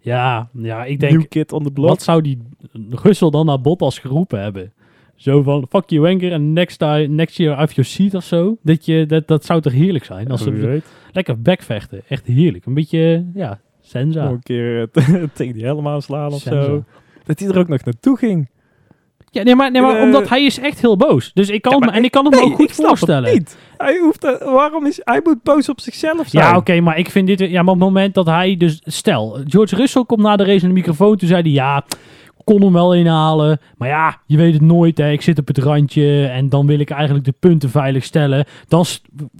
Ja, ja, ik denk, New kid on the block. wat zou die Russell dan naar Bottas geroepen hebben? Zo van, fuck you wanker en next, time, next year off your seat of zo. Dat, je, dat, dat zou toch heerlijk zijn? Als ze weet. lekker backvechten. Echt heerlijk. Een beetje, ja, senza. Nog een keer eh, tegen die helm aanslaan of Senza. zo. Dat hij er ook nog naartoe ging. Ja, nee, maar, nee, maar Eh, omdat hij is echt heel boos. Dus ik kan Ja, me, en ik kan het Nee, me ook goed voorstellen. niet. Hij hoeft, eh, waarom is, hij moet boos op zichzelf zijn. Ja, oké, maar ik vind dit... Ja, maar op het moment dat hij dus... Stel, George Russell komt na de race in de microfoon. Toen zei hij, ja, kon hem wel inhalen. Maar ja, je weet het nooit, hè. Ik zit op het randje en dan wil ik eigenlijk de punten veilig stellen. Dan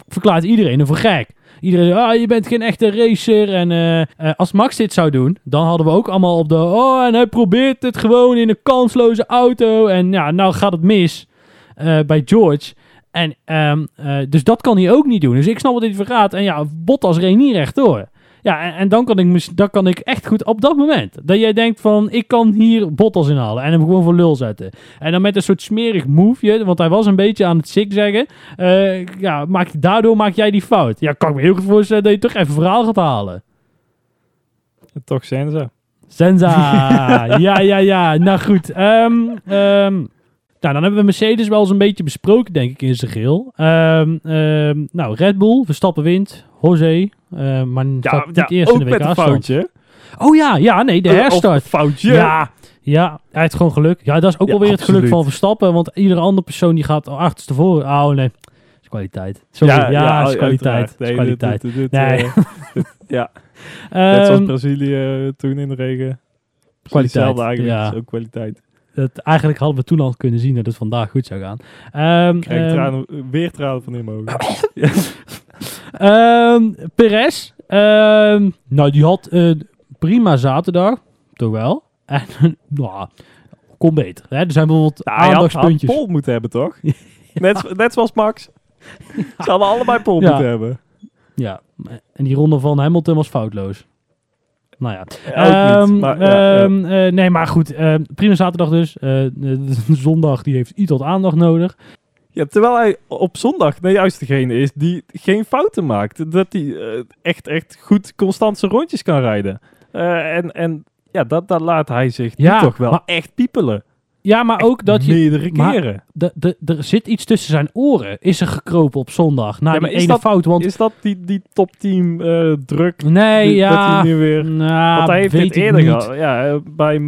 verklaart iedereen hem voor gek. Iedereen, ah, je bent geen echte racer. En eh, eh, als Max dit zou doen, dan hadden we ook allemaal op de... Oh, en hij probeert het gewoon in een kansloze auto. En ja, nou gaat het mis eh, bij George. En ehm, eh, dus dat kan hij ook niet doen. Dus ik snap wat dit vergaat. En ja, Bottas reed niet rechtdoor. Ja, en, en dan, kan ik, dan kan ik echt goed op dat moment. Dat jij denkt van, ik kan hier Bottas inhalen. En hem gewoon voor lul zetten. En dan met een soort smerig moveje. Want hij was een beetje aan het zigzaggen. eh ja, maak, daardoor maak jij die fout. Ja, kan ik me heel goed voorstellen dat je toch even verhaal gaat halen. Toch zijn ze. Senza. ja, ja, ja. Nou goed. Ehm, ehm, nou, dan hebben we Mercedes wel eens een beetje besproken, denk ik, in zijn geheel. Ehm, nou, Red Bull, Verstappen wint. José, eh, maar Ja, niet ja eerst in de WK-stand. foutje. Oh ja, ja, nee, de herstart. foutje. Ja, ja, hij heeft gewoon geluk. Ja, dat is ook Ja, wel weer het geluk van Verstappen, want iedere andere persoon die gaat achterstevoren. Oh nee, dat is kwaliteit. Sorry, ja, dat is kwaliteit. is dit- kwaliteit. dit- dit, Nee. eh, ja, net zoals Ehm, Brazilië eh, toen in de regen. Precies Kwaliteit, Hetzelfde eigenlijk. ja. is ook kwaliteit. dat, eigenlijk hadden we toen al kunnen zien dat het vandaag goed zou gaan. Ehm, Krijg ik tranen, weer tranen van in mijn ogen. Ehm Perez, ehm, nou die had eh, prima zaterdag, toch wel. En nou, kon beter. Hè? Er zijn bijvoorbeeld Ja, hij had, had aandachtspuntjes. pol moeten hebben, toch? net, net zoals Max. Ze hadden allebei pol Ja. moeten hebben. Ja, en die ronde van Hamilton was foutloos. Nou ja. Ja, ook niet. Maar, ja, ja. eh, nee, maar goed. prima zaterdag dus. Eh, de zondag die heeft iets tot aandacht nodig. Ja, terwijl hij op zondag nou juist degene is die geen fouten maakt. Dat hij eh, echt, echt goed constant zijn rondjes kan rijden. Eh, en, en ja, dat, dat laat hij zich Ja, toch wel maar- echt piepelen. Ja, maar ook dat je... Meerdere keren. de, de, er zit iets tussen zijn oren. Is er gekropen op zondag. Na Ja, die is ene dat- fout. Want Is dat die, die topteam eh, druk? nee, die- ja. Dat hij nu weer... Nou, Want hij heeft weet eerder gehad. Ja, bij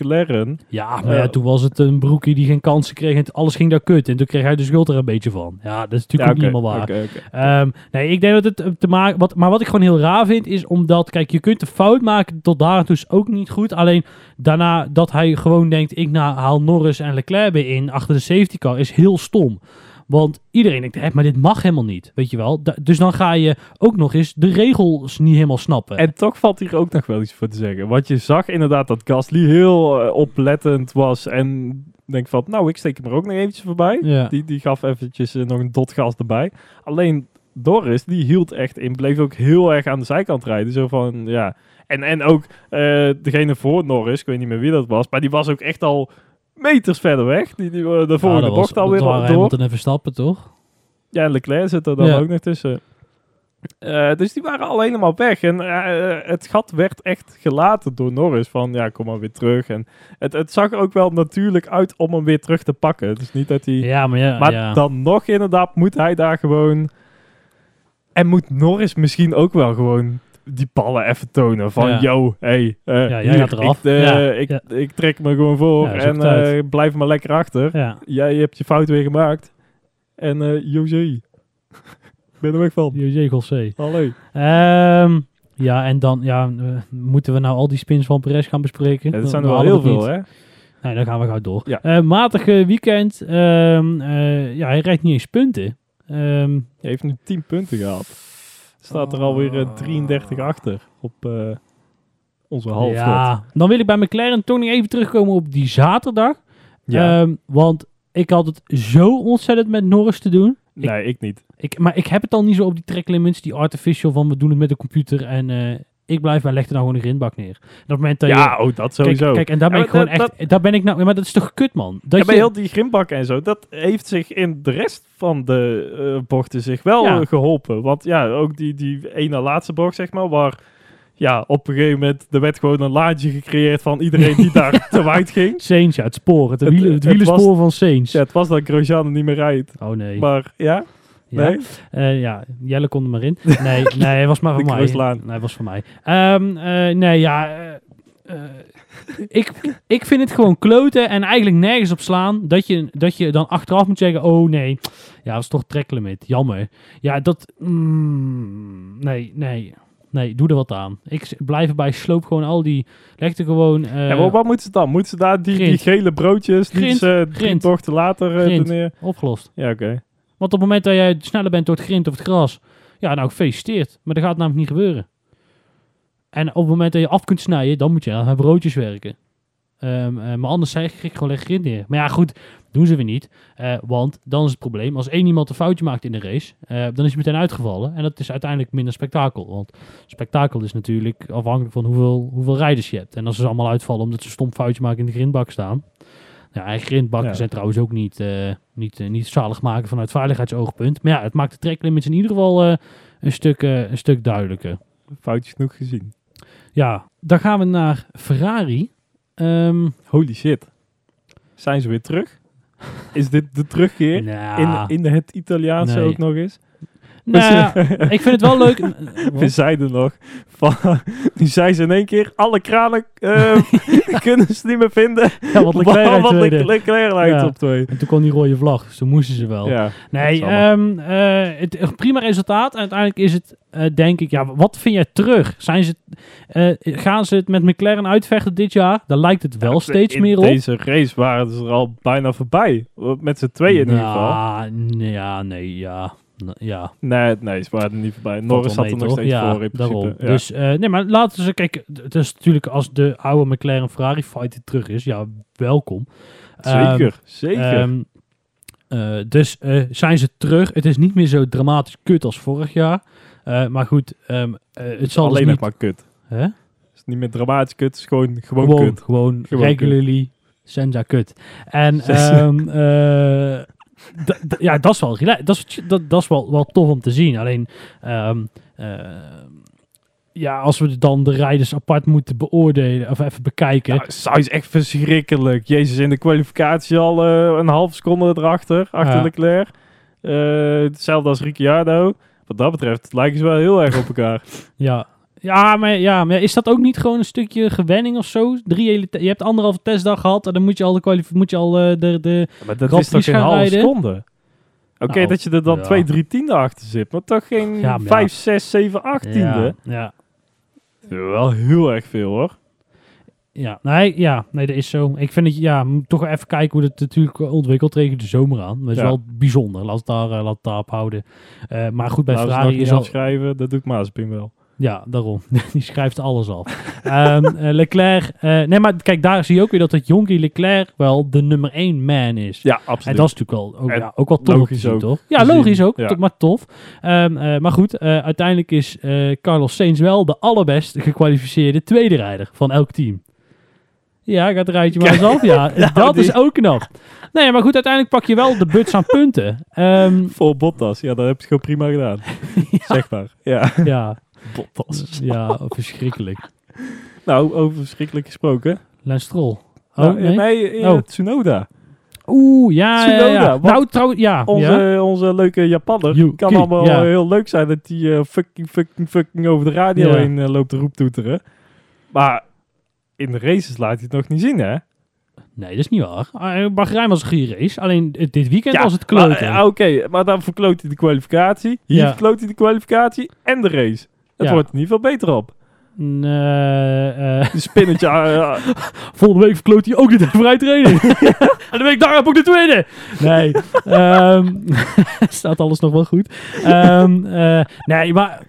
McLaren. Ja, maar ja, Ja. toen was het een broekie die geen kansen kreeg en alles ging daar kut. En toen kreeg hij de schuld er een beetje van. Ja, dat is natuurlijk Ja, ook niet helemaal waar. Ehm, nee, ik denk dat het eh, te maken... Wat, maar wat ik gewoon heel raar vind, is omdat... Kijk, je kunt de fout maken tot daar toe is ook niet goed. Alleen daarna dat hij gewoon denkt... Ik nou, haal Norris en Leclerc weer in achter de safety car is heel stom. Want iedereen denkt, hè, maar dit mag helemaal niet. Weet je wel? Da- dus dan ga je ook nog eens de regels niet helemaal snappen. En toch valt hier ook nog wel iets voor te zeggen. Want je zag inderdaad dat Gasly heel eh, oplettend was. En denk van, nou, ik steek hem er ook nog eventjes voorbij. ja. Die, die gaf eventjes eh, nog een dot gas erbij. Alleen Doris, die hield echt in. Bleef ook heel erg aan de zijkant rijden. Zo van, ja. En, en ook eh, degene voor Norris, ik weet niet meer wie dat was. Maar die was ook echt al meters verder weg. Die, die eh, de volgende bocht alweer waren door. Hamilton en Verstappen, toch? Ja, en Leclerc zit er dan Ja. ook nog tussen. Eh, dus die waren al helemaal weg. En eh, het gat werd echt gelaten door Norris. Van ja, kom maar weer terug. En het, het zag ook wel natuurlijk uit om hem weer terug te pakken. Het is niet dat hij. Ja, maar ja. maar ja. dan nog inderdaad moet hij daar gewoon. En moet Norris misschien ook wel gewoon die ballen even tonen. Van Ja. yo, hey, eh, Ja, jij hier, gaat eraf. Ik, eh, Ja, ik, ja. ik trek me gewoon voor. En eh, blijf maar lekker achter. Jij hebt je fout weer gemaakt. En eh José. Ben er weg van. José Gossé. Hallo. Ehm, ja, en dan ja, moeten we nou al die spins van Perez gaan bespreken? Dat zijn er We wel heel veel, hè? Nee, dan gaan we gauw door. Ja. Matig eh, weekend. Ehm, eh, ja, hij rijdt niet eens punten. Ehm, Hij heeft nu 10 punten gehad. Staat er alweer eh, 33 achter op eh, onze halfrond. ja, dan wil ik bij McLaren toch nog even terugkomen op die zaterdag. Ja. Ehm, want ik had het zo ontzettend met Norris te doen. nee, ik niet. Ik, maar ik heb het al niet zo op die track limits, die artificial van we doen het met de computer en eh, ik blijf bij leg er nou gewoon een grindbak neer. En op het moment dat je, Ja, oh, dat sowieso. Kijk, kijk, en daar ben Ja, ik gewoon echt... daar ben ik nou... Maar dat is toch kut, man? Dat ja, bij je- heel die grimbak en zo, dat heeft zich in de rest van de eh, bochten zich wel Ja. eh, geholpen. Want ja, ook die, die ene laatste bocht, zeg maar, waar ja, op een gegeven moment, er werd gewoon een laadje gecreëerd van iedereen die daar te wijd ging. Saints, ja, het spoor. Het, Het- wielen, het het wielerspoor van Saints. Ja, het was dat Grosjean er niet meer rijdt. Oh nee. Maar ja, ja. nee. Eh, ja, Jelle kon er maar in. Nee, nee, hij was maar van mij. Nee, hij was van mij. Ehm, eh, nee, ja... eh, ik, ik vind het gewoon kloten en eigenlijk nergens op slaan dat je, dat je dan achteraf moet zeggen, oh nee, ja, dat is toch tracklimit, jammer. Ja, dat, mm, nee, nee, nee, doe er wat aan. Ik blijf erbij, sloop gewoon al die, leg er gewoon... eh, ja, maar wat moeten ze dan? Moeten ze daar die, die gele broodjes, die ze drie grind. bochten later Grind. neer? Opgelost. Ja, oké. Want op het moment dat jij sneller bent door het grind of het gras, ja, nou, gefeliciteerd. Maar dat gaat namelijk niet gebeuren. En op het moment dat je af kunt snijden, dan moet je aan broodjes werken. Ehm, eh, maar anders zeg ik gewoon leg grind neer. Maar ja, goed, doen ze weer niet. Eh, want dan is het probleem, als één iemand een foutje maakt in de race, eh, dan is hij meteen uitgevallen. En dat is uiteindelijk minder spektakel. Want spektakel is natuurlijk afhankelijk van hoeveel, hoeveel rijders je hebt. En als ze allemaal uitvallen omdat ze een stom foutje maken in de grindbak staan. Ja, en grindbakken Ja. zijn trouwens ook niet, eh, niet, eh, niet zalig maken vanuit veiligheidsoogpunt. Maar ja, het maakt de tracklimits in ieder geval eh, een, stuk, een stuk duidelijker. Foutjes genoeg gezien. Ja, dan gaan we naar Ferrari. Ehm, Holy shit. Zijn ze weer terug? Is dit de terugkeer? nou, In, in het Italiaanse Nee. ook nog eens? Nou ik vind het wel leuk. We zeiden nog, van, nu zijn ze in één keer, alle kranen eh, kunnen ze niet meer vinden. Ja, wat Leclerc uit Wat tweede. Leclerc lijkt Ja. op twee. En toen kwam die rode vlag, dus toen moesten ze wel. Ja, Nee, ehm, eh, het, prima resultaat. En uiteindelijk is het, eh, denk ik, ja, wat vind jij terug? Zijn ze, eh, gaan ze het met McLaren uitvechten dit jaar? Daar lijkt het wel Ja, steeds meer op. deze race waren ze er al bijna voorbij. Met z'n tweeën in ieder geval. Nou, Ja, nee, ja. Ja, Nee, nee, ze waren er niet voorbij. Norris zat er nog toch? steeds ja, voor in principe. Ja. Dus, eh, nee, maar laten ze kijken. Het is natuurlijk als de oude McLaren Ferrari fight terug is, ja, welkom. Ehm, zeker, zeker. Ehm, eh, dus eh, zijn ze terug. Het is niet meer zo dramatisch kut als vorig jaar. Maar goed, ehm, eh, het zal dus Alleen niet... nog maar kut. Hè? Het is niet meer dramatisch kut, het is gewoon, gewoon, Gewoon, kut. gewoon, Gewoon regularly senza kut. En ehm, eh, ja, dat is wel dat is, dat, dat is wel, wel tof om te zien. Alleen, ehm, ehm, ja, als we dan de rijders apart moeten beoordelen of even bekijken. Nou, Sainz is echt verschrikkelijk. Jezus, in de kwalificatie al eh, een half seconde erachter, achter Ja. Leclerc. Eh, hetzelfde als Ricciardo. Wat dat betreft lijken ze wel heel erg op elkaar. Ja, Ja, maar, ja, maar is dat ook niet gewoon een stukje gewenning of zo? Drie hele je hebt anderhalve testdag gehad en dan moet je al de moet je al eh, de, de Maar dat Grand is toch geen halve rijden? seconde? Oké, Nou, dat je er dan ja. twee, drie tiende achter zit, maar toch geen Ja, maar ja. vijf, zes, zeven, acht tiende? Ja, ja. Wel heel erg veel hoor. Ja, nee, ja, nee, dat is zo. Ik vind het, ja, moet toch even kijken hoe het natuurlijk ontwikkelt tegen de zomer aan. Dat is Ja. wel bijzonder. Laat het daar, eh, laat het daarop houden. Eh, maar goed, bij Nou, als Ferrari is al... schrijven, dat doet Mazepin wel. Ja, daarom. Die schrijft alles af. Ehm, eh, Leclerc, eh, nee, maar kijk, daar zie je ook weer dat het jonkie Leclerc wel de nummer één man is. Ja, En absoluut. dat is natuurlijk wel ook, En ja, ook wel tof logisch zien, ook toch? Ja, logisch ook, ja. maar tof. Ehm, eh, maar goed, uiteindelijk is Carlos Sainz wel de allerbest gekwalificeerde tweede rijder van elk team. Ja, gaat het rijtje maar eens af. Ja, Nou, dat die- is ook knap. Nee, maar goed, uiteindelijk pak je wel de buts aan punten. Ehm, Voor Bottas, ja, dat heb je gewoon prima gedaan. Zeg maar. Ja, ja, Bottas. ja, verschrikkelijk. Nou, over verschrikkelijk gesproken. Stroll. Oh, Nou, nee? nee, eh, Oh. Tsunoda. Oeh, ja, ja, Tsunoda, ja. Nou, trouwens, ja. Onze, ja. onze leuke Japanner. Yuki, kan allemaal ja. heel leuk zijn dat hij eh, fucking, fucking, fucking over de radio heen eh, loopt te roeptoeteren. Maar in de races laat hij het nog niet zien, hè? Nee, dat is niet waar. Uh, Bahrein was een goede race. Alleen dit weekend was het maar, kloten. Oké, maar dan verkloot hij de kwalificatie. Hier verkloot hij de kwalificatie en de race. Het Ja. wordt niet veel beter op. Nee, De spinnetje. eh, volgende week verkloot hij ook de vrij training. en de week daarop ook de tweede. Nee, ehm, staat alles nog wel goed. Ehm, eh, nee, maar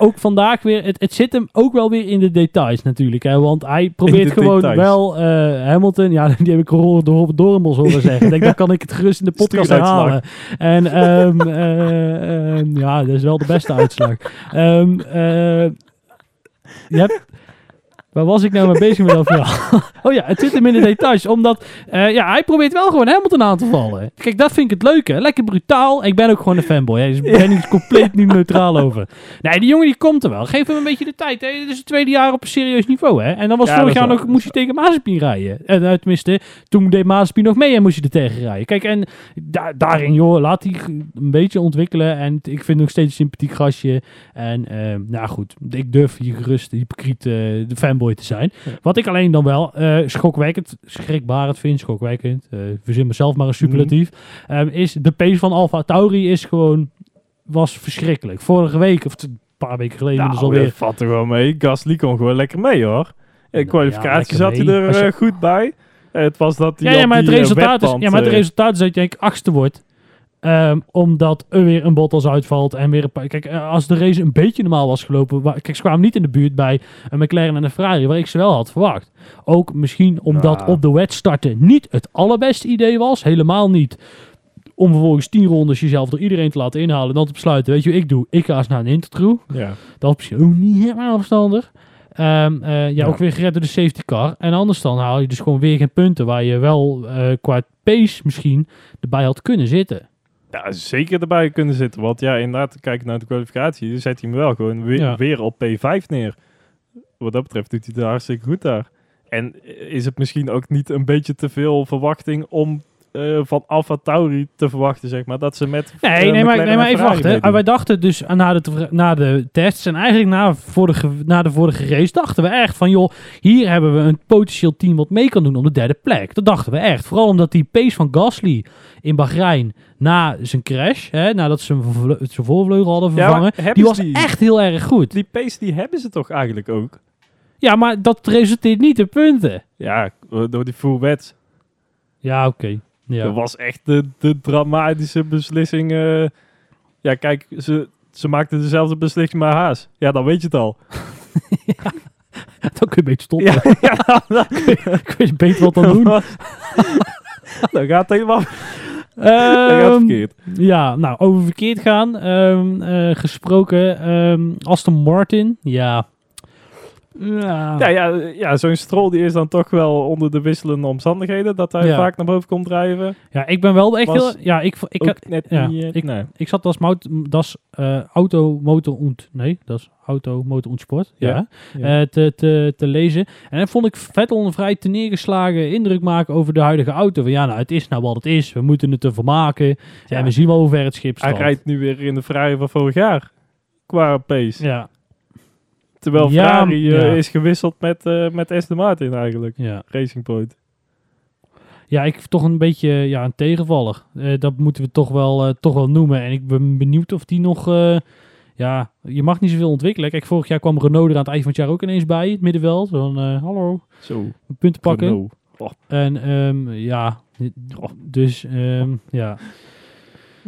ook vandaag weer, het, het zit hem ook wel weer in de details natuurlijk. Hè, want hij probeert gewoon details. wel eh, Hamilton, ja, die heb ik gehoord door Dorenbos horen zeggen. Ik denk, dan kan ik het gerust in de podcast herhalen. En ehm, eh, ehm, ja, dat is wel de beste uitslag. Je hebt, waar was ik nou mee bezig met dat verhaal? oh ja, het zit hem in de details. Omdat, eh, ja, hij probeert wel gewoon Hamilton aan te vallen. Kijk, dat vind ik het leuke. Lekker brutaal. Ik ben ook gewoon een fanboy. hè, Dus ik ben hier compleet niet neutraal over. Nee, die jongen die komt er wel. Geef hem een beetje de tijd. Hè. Dit is het tweede jaar op een serieus niveau. Hè. En dan was Ja, vorig jaar nog, moest hij tegen Mazepin rijden. En uh, tenminste, toen deed Mazepin nog mee en moest je er tegen rijden. Kijk, en da- daarin, joh, laat hij een beetje ontwikkelen. En ik vind hem nog steeds een sympathiek gastje. En, eh, nou goed, ik durf hier gerust hypocriet eh, de fanboy te zijn. Ja. Wat ik alleen dan wel eh, schokwekkend, schrikbarend vind, schokwekkend, eh verzin mezelf maar een superlatief, Mhm. eh, is de pace van Alfa Tauri is gewoon, was verschrikkelijk. Vorige week, of een paar weken geleden, dus nou, alweer. dat valt er gewoon mee. Gasly kon gewoon lekker mee, hoor. In kwalificatie zat hij er eh, goed bij. Het was dat hij Ja, maar het resultaat is, ja, maar het resultaat is dat je eigenlijk achtste wordt. Ehm, omdat er weer een Bottas uitvalt en weer een paar... Kijk, eh, als de race een beetje normaal was gelopen... wa- Kijk, ze kwamen niet in de buurt bij een McLaren en een Ferrari... waar ik ze wel had verwacht. Ook misschien omdat Ja. op de wet starten niet het allerbeste idee was. Helemaal niet. Om vervolgens tien rondes jezelf door iedereen te laten inhalen... en dan te besluiten, weet je ik doe? Ik ga eens naar een intercrew. Ja. Dat is misschien ook niet helemaal verstandig. Ehm, eh, ja, Ja. ook weer gered door de safety car. En anders dan haal je dus gewoon weer geen punten waar je wel eh, qua pace misschien erbij had kunnen zitten. Ja, zeker erbij kunnen zitten. Want ja, inderdaad, kijk naar de kwalificatie. Dan zet hij hem wel gewoon weer, Ja. weer op P5 neer. Wat dat betreft doet hij het hartstikke goed daar. En is het misschien ook niet een beetje te veel verwachting om eh, van Alfa Tauri te verwachten, zeg maar. Dat ze met Nee, eh, nee, maar, nee, maar even wachten. Ah, wij dachten dus na de, na de tests en eigenlijk na, vorige, na de vorige race dachten we echt van joh, hier hebben we een potentieel team wat mee kan doen om de derde plek. Dat dachten we echt. Vooral omdat die pace van Gasly in Bahrein na zijn crash, hè, nadat ze zijn voorvleugel hadden vervangen, die was die, echt heel erg goed. Die pace die hebben ze toch eigenlijk ook? Ja, maar dat resulteert niet in punten. Ja, door die full wets. Ja, oké. Ja. Dat was echt de, de dramatische beslissing. eh. ja, kijk, ze, ze maakten dezelfde beslissing maar Haas. Ja, dan weet je het al. Dan kun je een beetje stoppen. Ja, ja dan, Ik weet beter wat dan doen. dan gaat het helemaal gaat verkeerd. ja, nou, over verkeerd gaan ehm, eh, gesproken. ehm, Aston Martin, ja. Ja, Ja, ja, ja zo'n strol die is dan toch wel onder de wisselende omstandigheden. Dat hij Ja. vaak naar boven komt drijven. ja ik ben wel echt Was heel... Ja, ik, ik, had- net ja, niet... eh, ik- nee. ik zat als mout, das eh, auto, motor und... Nee, dat is auto, motor und sport. Ja. Eh, te, te, te lezen. En dan vond ik Vettel een vrij te neergeslagen indruk maken over de huidige auto. Van ja, nou, het is nou wat het is. We moeten het ervan maken. Ja, Ja. we zien wel hoe ver het schip Hij staat. rijdt nu weer in de Ferrari van vorig jaar. Qua pace. Ja. Terwijl Ja, Ferrari eh, ja. is gewisseld met, eh met Aston Martin eigenlijk. Ja. Racing Point. Ja, ik toch een beetje ja, een tegenvaller. Eh, dat moeten we toch wel, toch wel noemen. En ik ben benieuwd of die nog... ja, je mag niet zoveel ontwikkelen. Kijk, vorig jaar kwam Renault er aan het eind van het jaar ook ineens bij. Het middenveld. Van, hallo, Zo. punten pakken. Renault. En ehm, ja, Oh. dus ehm, ja.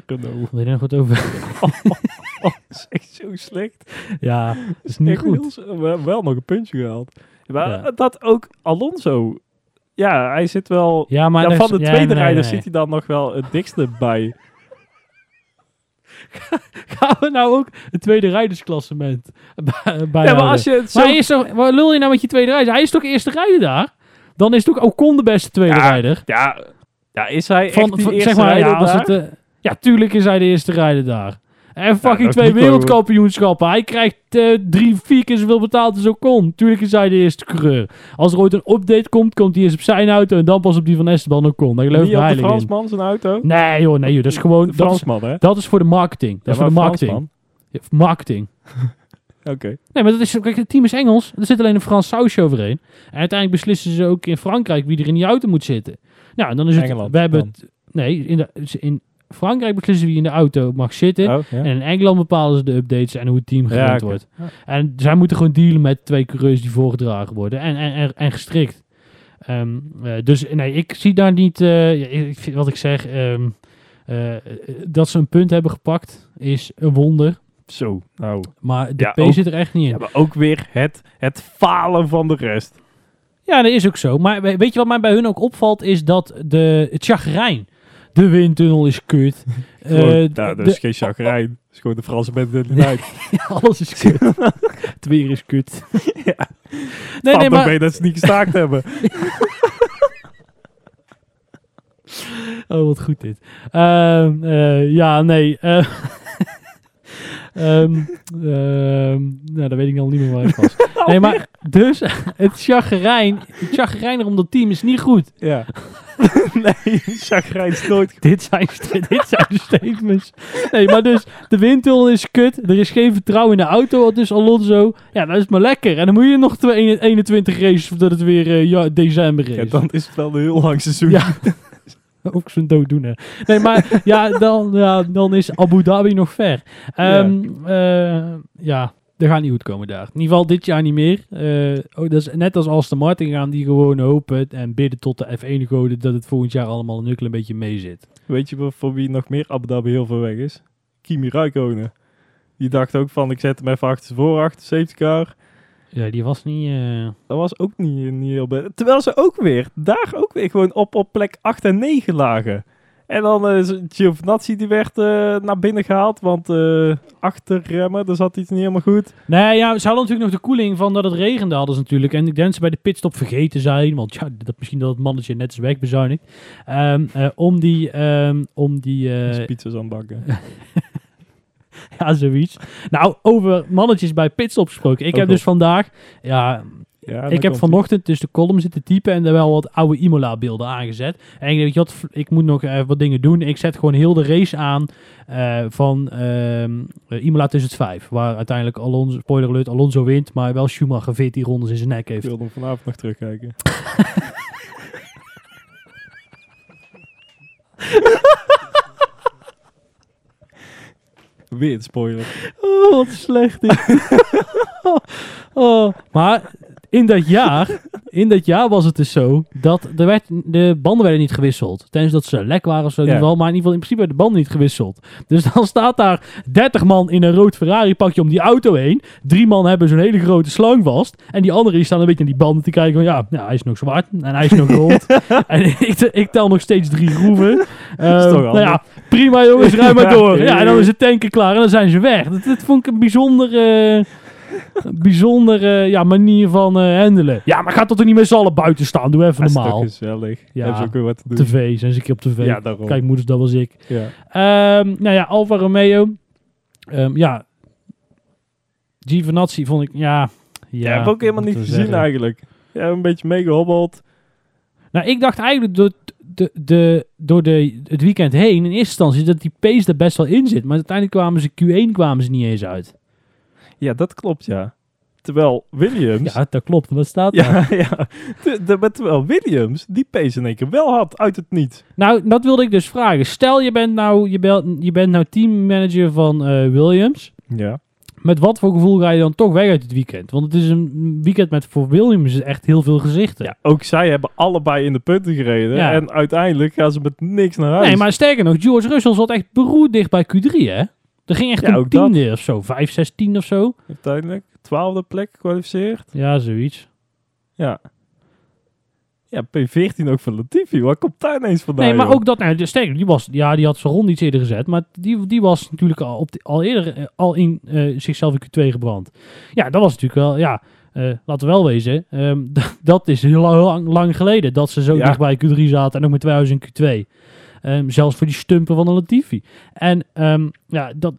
Renault. Wil je er nog wat over? Dat is echt zo slecht. ja, dat is niet Echt goed. heel wel, nog een puntje gehaald. Maar Ja. dat ook Alonso. Ja, hij zit wel... Ja, maar ja, van is- de tweede nee, nee. zit hij dan nog wel het dikste bij. Gaan we nou ook het tweede rijdersklassement bij, Ja, maar als je zo... Maar hij is toch, lul je nou met je tweede rijder? Hij is toch eerste rijder daar? Dan is toch Ocon de beste tweede Ja, rijder? Ja, ja, is hij Van, echt die van- eerste zeg maar, rijder ja, als daar? het, eh, ja, tuurlijk is hij de eerste rijder daar. En fucking twee wereldkampioenschappen. Hij krijgt eh, drie, vier keer zoveel betaald als Ocon. Tuurlijk is hij de eerste coureur. Als er ooit een update komt, komt hij eerst op zijn auto en dan pas op die van Esteban Ocon. Daar geloof ik de heilig in. Fransman zijn auto? Nee joh, nee joh. Dat is gewoon... De Dat is, Fransman, hè? dat is voor de marketing. Dat is voor de marketing. Fransman. Ja, Marketing. Oké. Nee, maar dat is, kijk, het team is Engels. Er zit alleen een Frans sausje overheen. En uiteindelijk beslissen ze ook in Frankrijk wie er in die auto moet zitten. Nou, en dan is het... Engeland we hebben dan. het... Nee, in, de, in Frankrijk beslissen wie in de auto mag zitten. Oh, ja. En in Engeland bepalen ze de updates en hoe het team Ja, oké. wordt. En zij moeten gewoon dealen met twee coureurs die voorgedragen worden. En, en, en, en gestrikt. Ehm, eh, dus nee, ik zie daar niet... eh, ik vind, wat ik zeg... ehm, eh, dat ze een punt hebben gepakt is een wonder. Zo, nou. Maar de Ja, P ook- zit er echt niet in. Ja, maar ook weer het, het falen van de rest. Ja, dat is ook zo. Maar we- weet je wat mij bij hun ook opvalt? Is dat de, het chagrijn. De windtunnel is kut. Gewoon, Eh, nou, de- dat is geen chagrijn. Dat is gewoon de Franse mentaliteit. alles is kut. het weer is kut. Ja. Nee, nee, maar... mee dat ze niet gestaakt hebben. Oh, wat goed dit. Ehm, eh, ja, nee. ehm, nou, dat weet ik al niet meer waar ik was. Nee, maar dus het chagrijn, het chagrijn rond dat team is niet goed. Ja. nee, chagrijn is nooit goed. Dit zijn, dit zijn de statements. Nee, maar dus de windtunnel is kut. Er is geen vertrouwen in de auto. Dus Alonso, ja, dat is maar lekker. En dan moet je nog twee- 21 races voordat het weer eh, ja, december is. Ja, dan is het wel een heel lang seizoen. Ja. Ook zo'n dooddoener. Nee, maar ja dan, ja, dan is Abu Dhabi nog ver. Ehm, eh, ja, dat gaat niet goed komen daar. In ieder geval dit jaar niet meer. Eh, oh, dat is net als Aston Martin gaan die gewoon hopen en bidden tot de F1 goden dat het volgend jaar allemaal een heel beetje mee zit. Weet je voor- wie nog meer Abu Dhabi heel veel weg is? Kimi Räikkönen. Die dacht ook van, ik zet hem even achter voor, achter safety car. Ja, die was niet... eh, Dat was ook niet, niet heel. Terwijl ze ook weer, daar ook weer gewoon op, op plek 8 en 9 lagen. En dan eh Giovinazzi die werd eh, naar binnen gehaald, want eh achterremmen, daar zat iets niet helemaal goed. Nee, ja, ze hadden natuurlijk nog de koeling van dat het regende hadden ze natuurlijk. En ik denk dat ze bij de pitstop vergeten zijn, want ja, dat, misschien dat het mannetje net is wegbezuinigd. Ehm, eh, om die, ehm, om die, Uh, pizza's aan bakken. ja, zoiets. Nou, over mannetjes bij pitstop gesproken. Ik heb dus vandaag, ja, Ja, ik heb vanochtend dus de column zitten typen en er wel wat oude Imola beelden aangezet. En ik denk, ik moet nog even wat dingen doen. Ik zet gewoon heel de race aan eh, van ehm, eh, Imola 2005. Waar uiteindelijk Alonso, spoiler alert, Alonso wint, maar wel Schumacher 14 rondes in zijn nek Ik heeft. wil hem vanavond nog terugkijken. Weer een spoiler. Oh, wat slecht dit. oh. Maar in dat jaar, in dat jaar was het dus zo dat er werd, de banden werden niet gewisseld. Tenzij dat ze lek waren of zo in ieder geval. Maar in ieder geval in principe werden de banden niet gewisseld. Dus dan staat daar 30 man in een rood Ferrari pakje om die auto heen. Drie man hebben zo'n hele grote slang vast. En die anderen die staan een beetje aan die banden te kijken van ja, ja hij is nog zwart en hij is nog rood. en ik, ik tel nog steeds drie groeven. Toch nou ja, prima jongens, ruim maar door. Ja, en dan is het tanken klaar en dan zijn ze weg. Dat, dat vond ik een bijzondere, bijzondere ja, manier van eh, handelen. Ja, maar gaat tot er niet met z'n allen buiten staan. Doe even Dat is normaal. gezellig. Ja. Hebben ze ook weer wat te doen. TV, zijn ze een keer op tv. Ja, daarom. Kijk, moeders, dat was ik. Ja. Ehm, nou ja, Alfa Romeo. Ehm, ja. Giovinazzi vond ik, ja... Ja, heb ik ook helemaal niet gezien zeggen. eigenlijk. Ja, een beetje meegehobbeld. Nou, ik dacht eigenlijk door, de, de, door de, het weekend heen in eerste instantie dat die pace er best wel in zit. Maar uiteindelijk kwamen ze Q1 kwamen ze niet eens uit. Ja, dat klopt, ja. Terwijl Williams... Ja, dat klopt. Wat staat daar? Ja, ja. Te- de- maar terwijl Williams die pace in één keer wel had uit het niet. Nou, dat wilde ik dus vragen. Stel, je bent nou, je bent, je bent nou teammanager van eh, Williams. Ja. Met wat voor gevoel ga je dan toch weg uit het weekend? Want het is een weekend met voor Williams echt heel veel gezichten. ja, ook zij hebben allebei in de punten gereden. Ja. En uiteindelijk gaan ze met niks naar huis. Nee, maar sterker nog, George Russell zat echt beroerd dicht bij Q3, hè? Er ging echt Ja, een dat. tiende of zo. Vijf, zes, tien of zo. Uiteindelijk twaalfde plek gekwalificeerd. Ja, zoiets. Ja. Ja, P14 ook van Latifi. Waar komt daar ineens vandaan? Nee, maar joh? ook dat, nou, de- sterker, die was, ja, die had zijn rond iets eerder gezet, maar die, die was natuurlijk al, op de- al eerder eh, al in eh, zichzelf in Q2 gebrand. Ja, dat was natuurlijk wel, ja, eh, laten we wel wezen, ehm, dat is heel lang, lang geleden dat ze zo Ja. dicht bij Q3 zaten en ook met 2000 in Q2. Ehm, zelfs voor die stumpen van de Latifi. En ehm, ja, dat,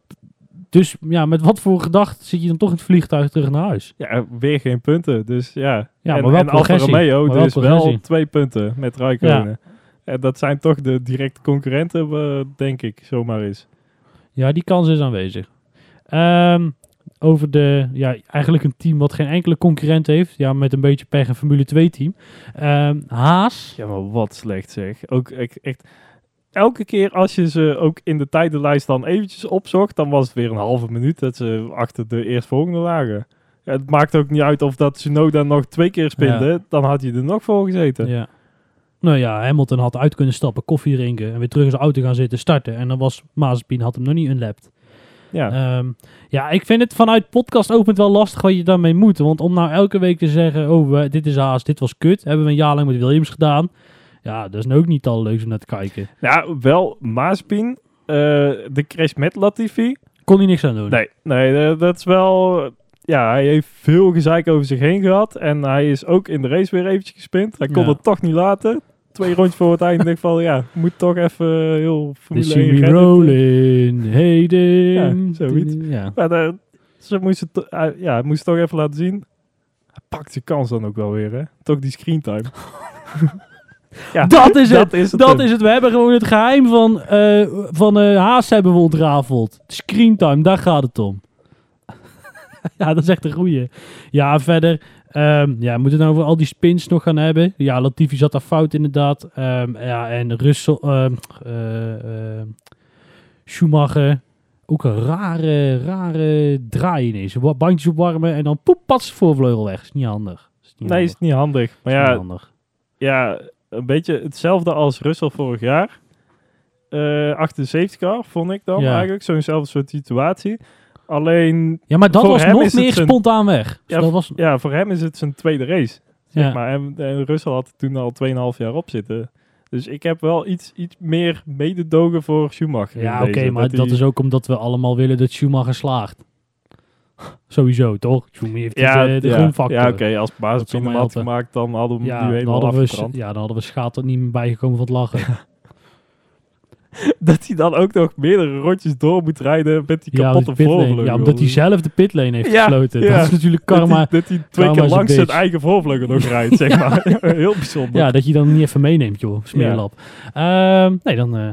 dus ja, met wat voor gedacht zit je dan toch in het vliegtuig terug naar huis? Ja, weer geen punten. Dus ja. Ja, en, maar wel en Alfa progressie. Romeo Maar wel dus wel twee punten met Raikkonen. En dat zijn toch de directe concurrenten, eh, denk ik, zomaar eens. Ja, die kans is aanwezig. Ehm, over de, ja, eigenlijk een team wat geen enkele concurrent heeft. Ja, met een beetje pech een Formule 2 team. Ehm, Haas. Ja, maar wat slecht zeg. Ook echt, echt, elke keer als je ze ook in de tijdenlijst dan eventjes opzocht, dan was het weer een halve minuut dat ze achter de eerstvolgende lagen. Ja, het maakt ook niet uit of dat Tsunoda nog twee keer spinde, dan had hij er nog voor gezeten. Ja. Nou ja, Hamilton had uit kunnen stappen, koffie drinken en weer terug in zijn auto gaan zitten, starten. En dan was Mazepin, had hem nog niet unlapped. Ja, Ehm, ja, ik vind het vanuit podcast opent wel lastig wat je daarmee moet. Want om nou elke week te zeggen, oh, dit is Haas, dit was kut. Hebben we een jaar lang met Williams gedaan. Ja, dat is nou ook niet al leuk om naar te kijken. ja wel Maaspin, eh, de crash met Latifi. Kon hij niks aan doen. Nee, nee, eh, dat is wel... Ja, hij heeft veel gezeik over zich heen gehad. En hij is ook in de race weer eventjes gespind. Hij kon Ja. het toch niet laten. Twee rondjes voor het einde. denk ik van, ja, moet toch even heel Formule see 1 me redden. rolling, heden. Ja, zoiets. Ja. Maar eh, ze moesten, hij- ja, hij moest toch even laten zien. Hij pakt zijn kans dan ook wel weer, hè. Toch die screentime. ja, Dat is het. dat is het. Dat hem. is het. We hebben gewoon het geheim van, eh, van eh, Haas hebben we ontrafeld. Screentime, daar gaat het om. ja, dat is echt een goeie. Ja, verder. ehm, ja, we moeten het nou over al die spins nog gaan hebben. Ja, Latifi zat daar fout inderdaad. Ehm, ja, en Russell, ehm, eh, Schumacher. Ook een rare, rare draai ineens. Bandjes opwarmen en dan poep, pats, voorvleugel weg. Is niet handig. Is niet Nee, is handig. niet handig. Maar Is niet ja, handig. ja, een beetje hetzelfde als Russell vorig jaar. Eh achter de safety car, vond ik dan Ja. eigenlijk. Zo'nzelfde soort situatie. Alleen, Ja, maar dat was nog meer zijn- spontaan weg. Dus Ja, dat was, ja, voor hem is het zijn tweede race. Zeg Ja. maar. En, en Russell had toen al 2,5 jaar op zitten. Dus ik heb wel iets, iets meer mededogen voor Schumacher. Ja, oké, maar dat, is ook omdat we allemaal willen dat Schumacher slaagt. Sowieso, toch? Heeft Ja, de, de ja, groenfactor. ja oké, als zal hem mij had gemaakt, dan hadden we hem Ja, nu helemaal we, ja, dan hadden we schaat er niet meer bijgekomen van het lachen. Dat hij dan ook nog meerdere rondjes door moet rijden met die ja, kapotte pitlane. voorvleugel. ja, omdat hij zelf de pitlane heeft Ja, gesloten. ja. Dat is natuurlijk Dat karma. hij, dat hij twee keer langs zijn eigen voorvleugel nog rijdt, zeg maar. Heel bijzonder. Ja, dat je dan niet even meeneemt, joh. Smeerlap. Ehm, nee, dan, eh,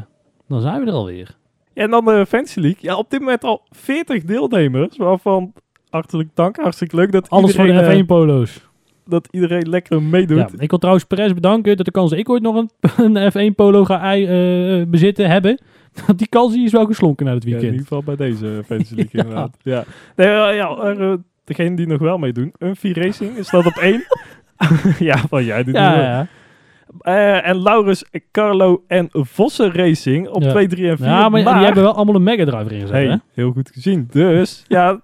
dan zijn we er alweer. En dan de Fantasy League. Ja, op dit moment al 40 deelnemers, waarvan hartelijk dank. Hartstikke leuk dat Alles voor iedereen, de eh, F1-polo's. dat iedereen lekker meedoet. Ja, ik wil trouwens Perez bedanken dat de kans dat ik ooit nog een, een F1-polo ga ei- eh, bezitten hebben. Die kans die is wel geslonken na het Ja, in weekend. ieder geval bij deze Fantasy League Ja. inderdaad. Ja. Nee, eh, ja, eh, degene die nog wel meedoen. Unfi Racing staat op 1. ja, van jij doet ja. Eh, en Laurus, Carlo en Vossen Racing op Ja. 2, 3 en 4. ja, maar, die hebben wel allemaal een Mega Drive erin gezet, hè? heel goed gezien. Dus, ja,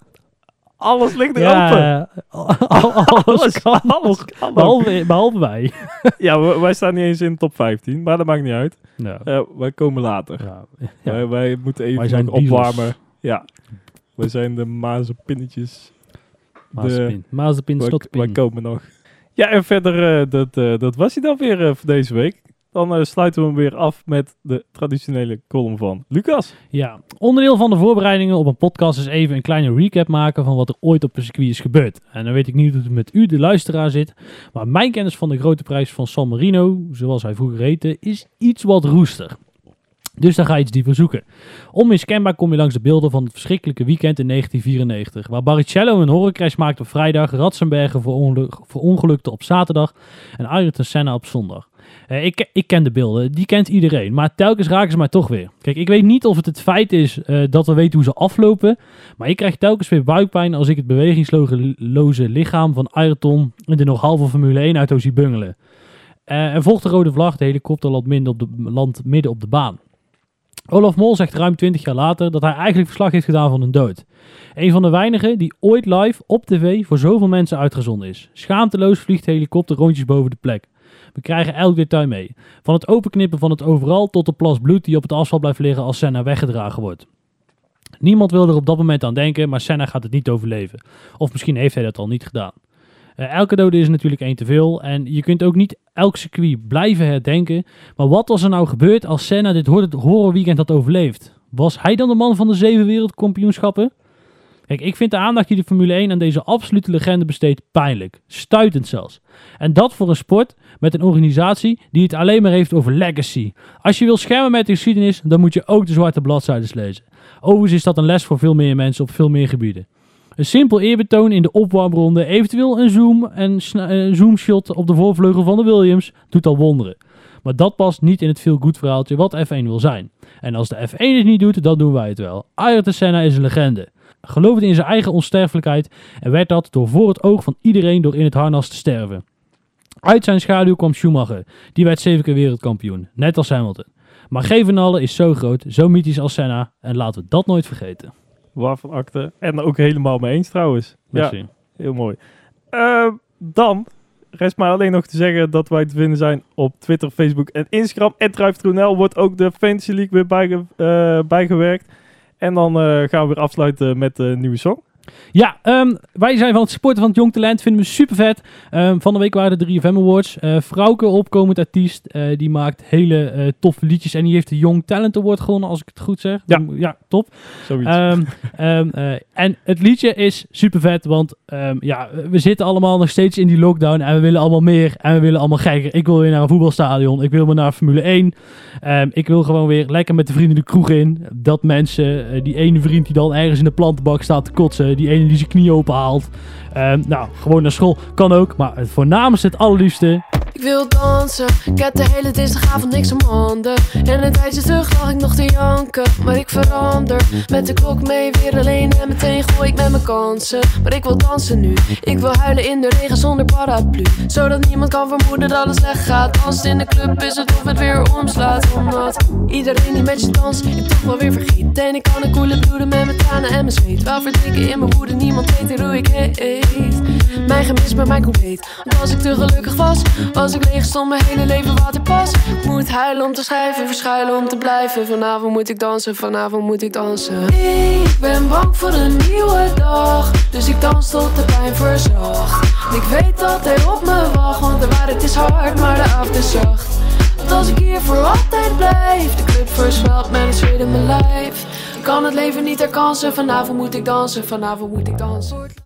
alles ligt er open. Ja, alles kan. alles kan. ook. Behalve, behalve wij. Ja, wij staan niet eens in de top 15, maar dat maakt niet uit. Ja. Eh, wij komen later. Ja. Ja. Wij, wij moeten even Wij opwarmen. Ja, wij zijn de mazenpinnetjes. Mazepin. Mazepin, Wij, komen nog. Ja, en verder, eh, dat, eh, dat was hij dan weer eh, voor deze week. Dan sluiten we hem weer af met de traditionele column van Lucas. Ja, onderdeel van de voorbereidingen op een podcast is even een kleine recap maken van wat er ooit op een circuit is gebeurd. En dan weet ik niet hoe het met u, de luisteraar, zit. Maar mijn kennis van de grote prijs van San Marino, zoals hij vroeger heette, is iets wat roester. Dus daar ga je iets dieper zoeken. Onmiskenbaar kom je langs de beelden van het verschrikkelijke weekend in 1994. Waar Barrichello een horrorcrash maakte op vrijdag, Ratzenberger verongelukte op zaterdag en Ayrton Senna op zondag. Eh, ik, ik ken de beelden, die kent iedereen. Maar telkens raken ze mij toch weer. Kijk, ik weet niet of het het feit is eh, dat we weten hoe ze aflopen. Maar ik krijg telkens weer buikpijn als ik het bewegingsloze lichaam van Ayrton in de nog halve Formule 1 auto zie bungelen. Uh, er volgt de rode vlag, de helikopter landt midden op land midden op de baan. Olaf Mol zegt ruim 20 jaar later dat hij eigenlijk verslag heeft gedaan van een dood. Een van de weinigen die ooit live op tv voor zoveel mensen uitgezonden is. Schaamteloos vliegt de helikopter rondjes boven de plek. We krijgen elk detail mee. Van het openknippen van het overal tot de plas bloed die op het asfalt blijft liggen als Senna weggedragen wordt. Niemand wil er op dat moment aan denken, maar Senna gaat het niet overleven. Of misschien heeft hij dat al niet gedaan. Uh, elke dode is natuurlijk één te veel en je kunt ook niet elk circuit blijven herdenken. Maar wat was er nou gebeurd als Senna dit horrorweekend had overleefd? Was hij dan de man van de zeven wereldkampioenschappen? Kijk, ik vind de aandacht die de Formule 1 aan deze absolute legende besteedt pijnlijk. Stuitend zelfs. En dat voor een sport met een organisatie die het alleen maar heeft over legacy. Als je wil schermen met de geschiedenis, dan moet je ook de zwarte bladzijden lezen. Overigens is dat een les voor veel meer mensen op veel meer gebieden. Een simpel eerbetoon in de opwarmronde, eventueel een zoom en een zoomshot op de voorvleugel van de Williams, doet al wonderen. Maar dat past niet in het veel goed verhaaltje wat F1 wil zijn. En als de F1 het niet doet, dan doen wij het wel. Ayrton Senna is een legende. Geloofde in zijn eigen onsterfelijkheid en werd dat door voor het oog van iedereen door in het harnas te sterven. Uit zijn schaduw kwam Schumacher. Die werd zeven keer wereldkampioen, net als Hamilton. Maar geen van is zo groot, zo mythisch als Senna en laten we dat nooit vergeten. Waarvan akte. En ook helemaal mee eens trouwens. Merci. Ja, heel mooi. Uh, dan rest mij alleen nog te zeggen dat wij te vinden zijn op Twitter, Facebook en Instagram. En wordt ook de Fantasy League weer bijge uh, bijgewerkt. En dan uh, gaan we weer afsluiten met de nieuwe song. Ja, um, wij zijn van het supporten van het Jong Talent. Vinden we super vet. Um, van de week waren de 3FM Awards. Uh, Frauke, opkomend artiest, uh, die maakt hele uh, toffe liedjes. En die heeft de Young Talent Award gewonnen, als ik het goed zeg. Ja, ja top. Zoiets. Um, en het liedje is super vet, want ja, we zitten allemaal nog steeds in die lockdown. En we willen allemaal meer. En we willen allemaal gekker. Ik wil weer naar een voetbalstadion. Ik wil weer naar Formule 1. ik wil gewoon weer lekker met de vrienden de kroeg in. Dat mensen, die ene vriend die dan ergens in de plantenbak staat te kotsen die ene die zijn knie open haalt. Um, nou, gewoon naar school kan ook, maar het het allerliefste. Ik wil dansen, ik heb de hele dinsdagavond niks om handen. En een tijdje terug lag ik nog te janken, maar ik verander. Met de klok mee, weer alleen en meteen gooi ik met mijn kansen. Maar ik wil dansen nu, ik wil huilen in de regen zonder paraplu. Zodat niemand kan vermoeden dat het slecht gaat. Als in de club is het of het weer omslaat. Omdat iedereen die met je danst, ik toch wel weer vergeet. En ik kan een koele bloeden met mijn tranen en mijn zweet. Wel verdrinken in mijn woede, niemand weet hoe ik heet. Mijn gemis bij mij compleet. Want als ik te gelukkig was ik leeg, stond mijn hele leven waterpas. Moet huilen om te schrijven, verschuilen om te blijven. Vanavond moet ik dansen, vanavond moet ik dansen. Ik ben bang voor een nieuwe dag, dus ik dans tot de pijn verzacht. Ik weet dat hij op me wacht, want de waarheid is hard, maar de avond is zacht. Want als ik hier voor altijd blijf, de club verswelt met een zweet in mijn lijf. Kan het leven niet herkansen, vanavond moet ik dansen, vanavond moet ik dansen.